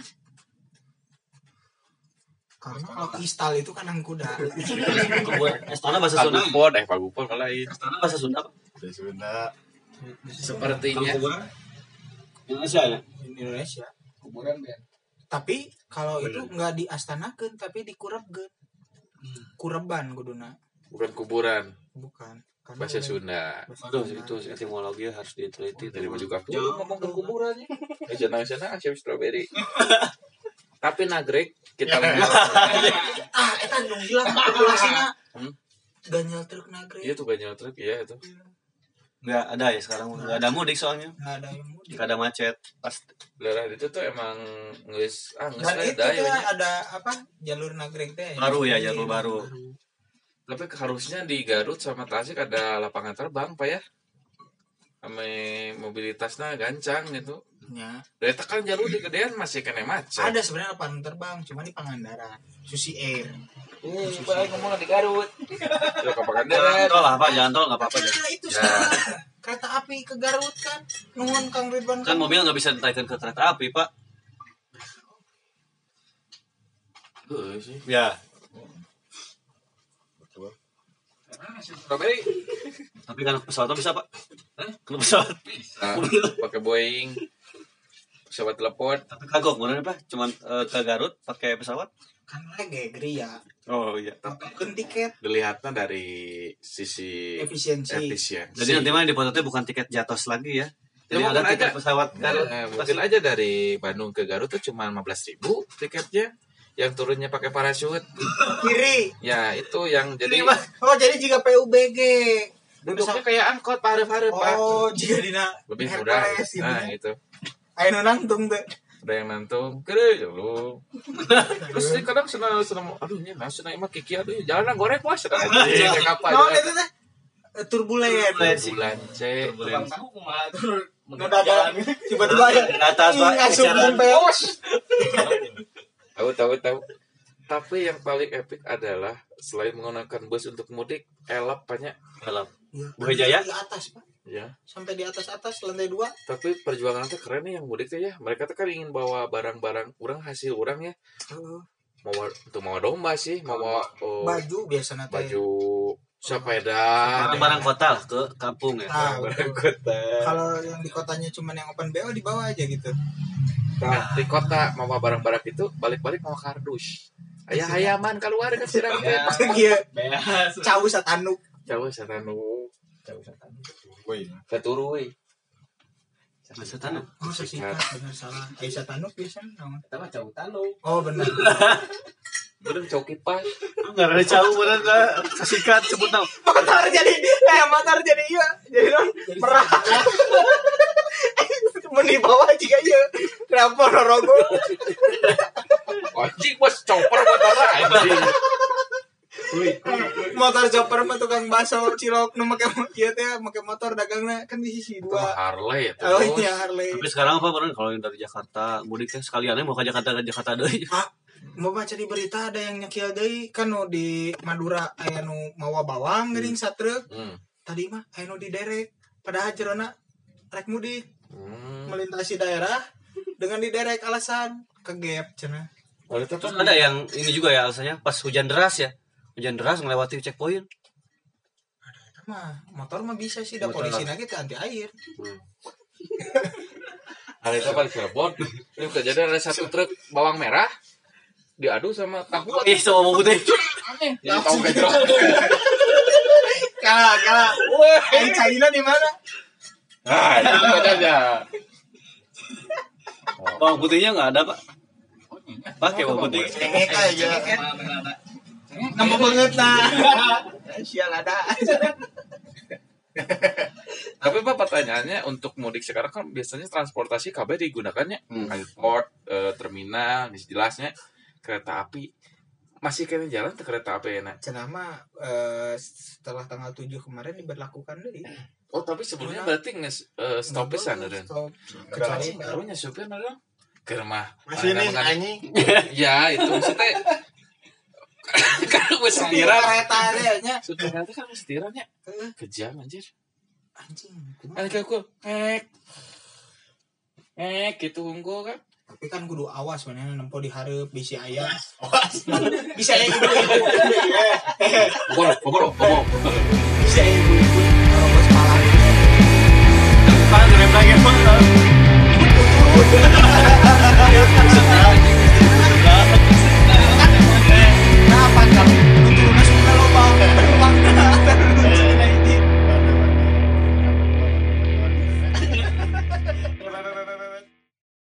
C: Karena kalau kristal itu kan ang kuda.
B: Astana bahasa Sunda.
A: Pagupon, eh Pagupon kalau lain.
B: Astana bahasa Sunda. Pak.
E: Di Sunda.
A: Sepertinya.
B: Indonesia ya
C: Indonesia
D: kuburan Ben
C: tapi kalau itu nggak di astanakeun tapi di kurebgeun kureban kuduna
A: bukan kuburan
C: bukan Karena
A: bahasa Sunda
C: bahasa
B: aduh itu etimologi harus diteliti
A: dari
B: dari
A: juga aku
B: Jauh.
A: ngomong ke kuburannya eh sana sana asyam strawberry tapi nagrek kita lagi
C: ah eta nu hilang populasinya
A: Hmm?
C: ganjal truk nagrek
A: iya tuh ganjal truk ya itu.
B: Nggak ada ya sekarang nggak ada mudik soalnya.
C: Nggak ada mudik.
B: Nggak ada macet. Pasti
A: daerah itu tuh emang ngeus ah
C: itu
A: ada
C: teh
A: ya
C: ada apa jalur nagrek teh?
B: Baru ya,
C: Iya,
B: jalur baru.
A: tapi harusnya di Garut sama Tasik ada lapangan terbang pak ya. Ame mobilitasnya gancang gitu
C: Ya.
A: dari kan jalur di gedean masih kena macet
C: ada sebenarnya lapangan terbang cuma di Pangandaran Susi Air
A: Eh, balik ngomong di Garut. Ya ke
B: jalan
A: Pangandaran.
B: tol lah pak jalan tol nggak apa-apa ya
C: itu
A: Ya.
C: kereta api ke Garut kan nuhun Kang Ridwan
B: kan mobil nggak bisa ditaikkan ke kereta api pak
A: sih.
B: ya
A: Strawberry.
B: tapi kan pesawat bisa pak kalau pesawat
A: Nah, pakai Boeing. Pesawat telepon.
B: tapi kagok bener pak cuman eh, ke Garut pakai pesawat
C: kan lagi geria
B: oh iya
C: kan tiket
A: Dilihatnya dari sisi
C: efisiensi
A: efisiensi.
B: jadi nanti mah di foto bukan tiket jatos lagi ya jadi
A: Ya,
B: ada tiket
A: aja.
B: pesawat Garut
A: Nah, mungkin aja dari Bandung ke Garut tuh cuma 15.000 ribu tiketnya. Yang turunnya pakai parasut.
C: kiri
A: Ya, itu yang jadi
C: oh jadi jika PUBG
A: duduknya kayak angkot parep-parep, Pak.
C: oh jika dina
A: Lebih murah.
C: Hercules gitu
A: Nah,
C: ya.
A: itu.
C: Ayo nu nangtung tuh
A: ada yang nantung kere ya lu terus dia kadang senang senang aduh ini nah senang emang kiki aduh jalan goreng puas.
B: Iya.
A: kayak apa
C: no itu teh? Eh, turbulen
A: bulan C
D: tukang tahu kumaha tuh
C: mendadak tiba-tiba ya
B: atas
A: tahu tahu tahu. Tapi yang paling epic adalah selain menggunakan bus untuk mudik elap banyak.
B: Dalam. Buah Jaya?
C: di atas pak
A: ya.
C: Sampai di atas atas lantai dua.
A: Tapi perjuangan itu keren nih yang mudik tuh ya. Mereka tuh kan ingin bawa barang-barang orang hasil orang ya. Mau untuk mau domba sih mau bawa oh,
C: baju biasa teh.
A: baju sepeda.
B: Barang-barang kota lah ke kampung ya?
C: Nah
A: barang kota.
C: Kalau yang di kotanya cuman yang open BO di bawah aja gitu.
A: Nah, di kota mau barang-barang itu balik-balik mau kardus. Ayah ayaman keluar ke sirang
D: Ya.
C: iya.
D: Beas
C: cawu satanuk.
A: Jauh satanu.
D: Jauh setan
A: Keturui.
B: masa tanah
C: oh sesikat benar salah. Eh satanuk biasanya naon?
D: kita mah jauh tanu
C: oh benar
A: Bener coki pas.
B: nggak ada jauh bener nggak sesikat sebut tau
C: motor jadi eh motor jadi iya. Jadi non merah. Mun di bawah juga iya kenapa rorogo?
A: Anjing bos chopper motor anjing.
C: Motor chopper mah tukang baso cilok nu make ieu teh make motor dagangna kan di sisi dua.
A: Harley ya
C: oh iya Harley.
B: Tapi sekarang apa bener kalau yang dari Jakarta mudik teh sekaliannya mau ke Jakarta ke Jakarta deh.
C: Pak, mau baca di berita ada yang nyakil deui kan nu di Madura aya nu mawa bawang geuning satruk
A: Hmm.
C: tadi mah aya nu di derek padahal jerona rek mudik.
A: Hmm.
C: melintasi daerah dengan di derek alasan kegep cenah.
A: Oh, itu
B: terus ada yang ini juga ya alasannya pas hujan deras ya hujan deras melewati checkpoint.
C: Eta mah motor mah bisa sih da
B: Motor.
C: polisi lagi teh anti air.
A: Hari itu paling Cirebon. Ini kejadian ada satu truk bawang merah diadu sama tahu.
B: ih sama mau putih.
A: Jadi tahu jelas.
C: kalah kalah. Wah yang China di mana?
A: Nah, itu bedanya.
B: bawang putihnya nggak ada pak. Pakai bawang putih.
C: cengek aja Nambah banget nah sial ada
A: Tapi Pak pertanyaannya untuk mudik sekarang kan biasanya transportasi KB digunakannya
B: Hmm.
A: airport, eh, terminal, jelasnya kereta api. Masih kena jalan tuh kereta api enak.
C: cenah mah eh, setelah tanggal 7 kemarin diberlakukan deh
A: Oh tapi sebelumnya berarti nge uh, stop pisan ada.
C: stop kecuali
A: Karunya supir ada. Kermah.
E: masih nih anjing
A: Ya itu maksudnya. kan
C: wes
A: tiran
C: kereta ya, nya.
A: Supir kereta kan wes tiran
C: eh.
A: kejam anjir.
C: Anjing
A: kan aku eh eh gitu unggul kan.
C: Tapi kan kudu awas mana nempo diharap bisa ayah. Awas. Bisa ayah ibu ibu
A: pokoknya pokoknya pokoknya
C: bisa ayah ibu ibu bos malam depan rem lagi pun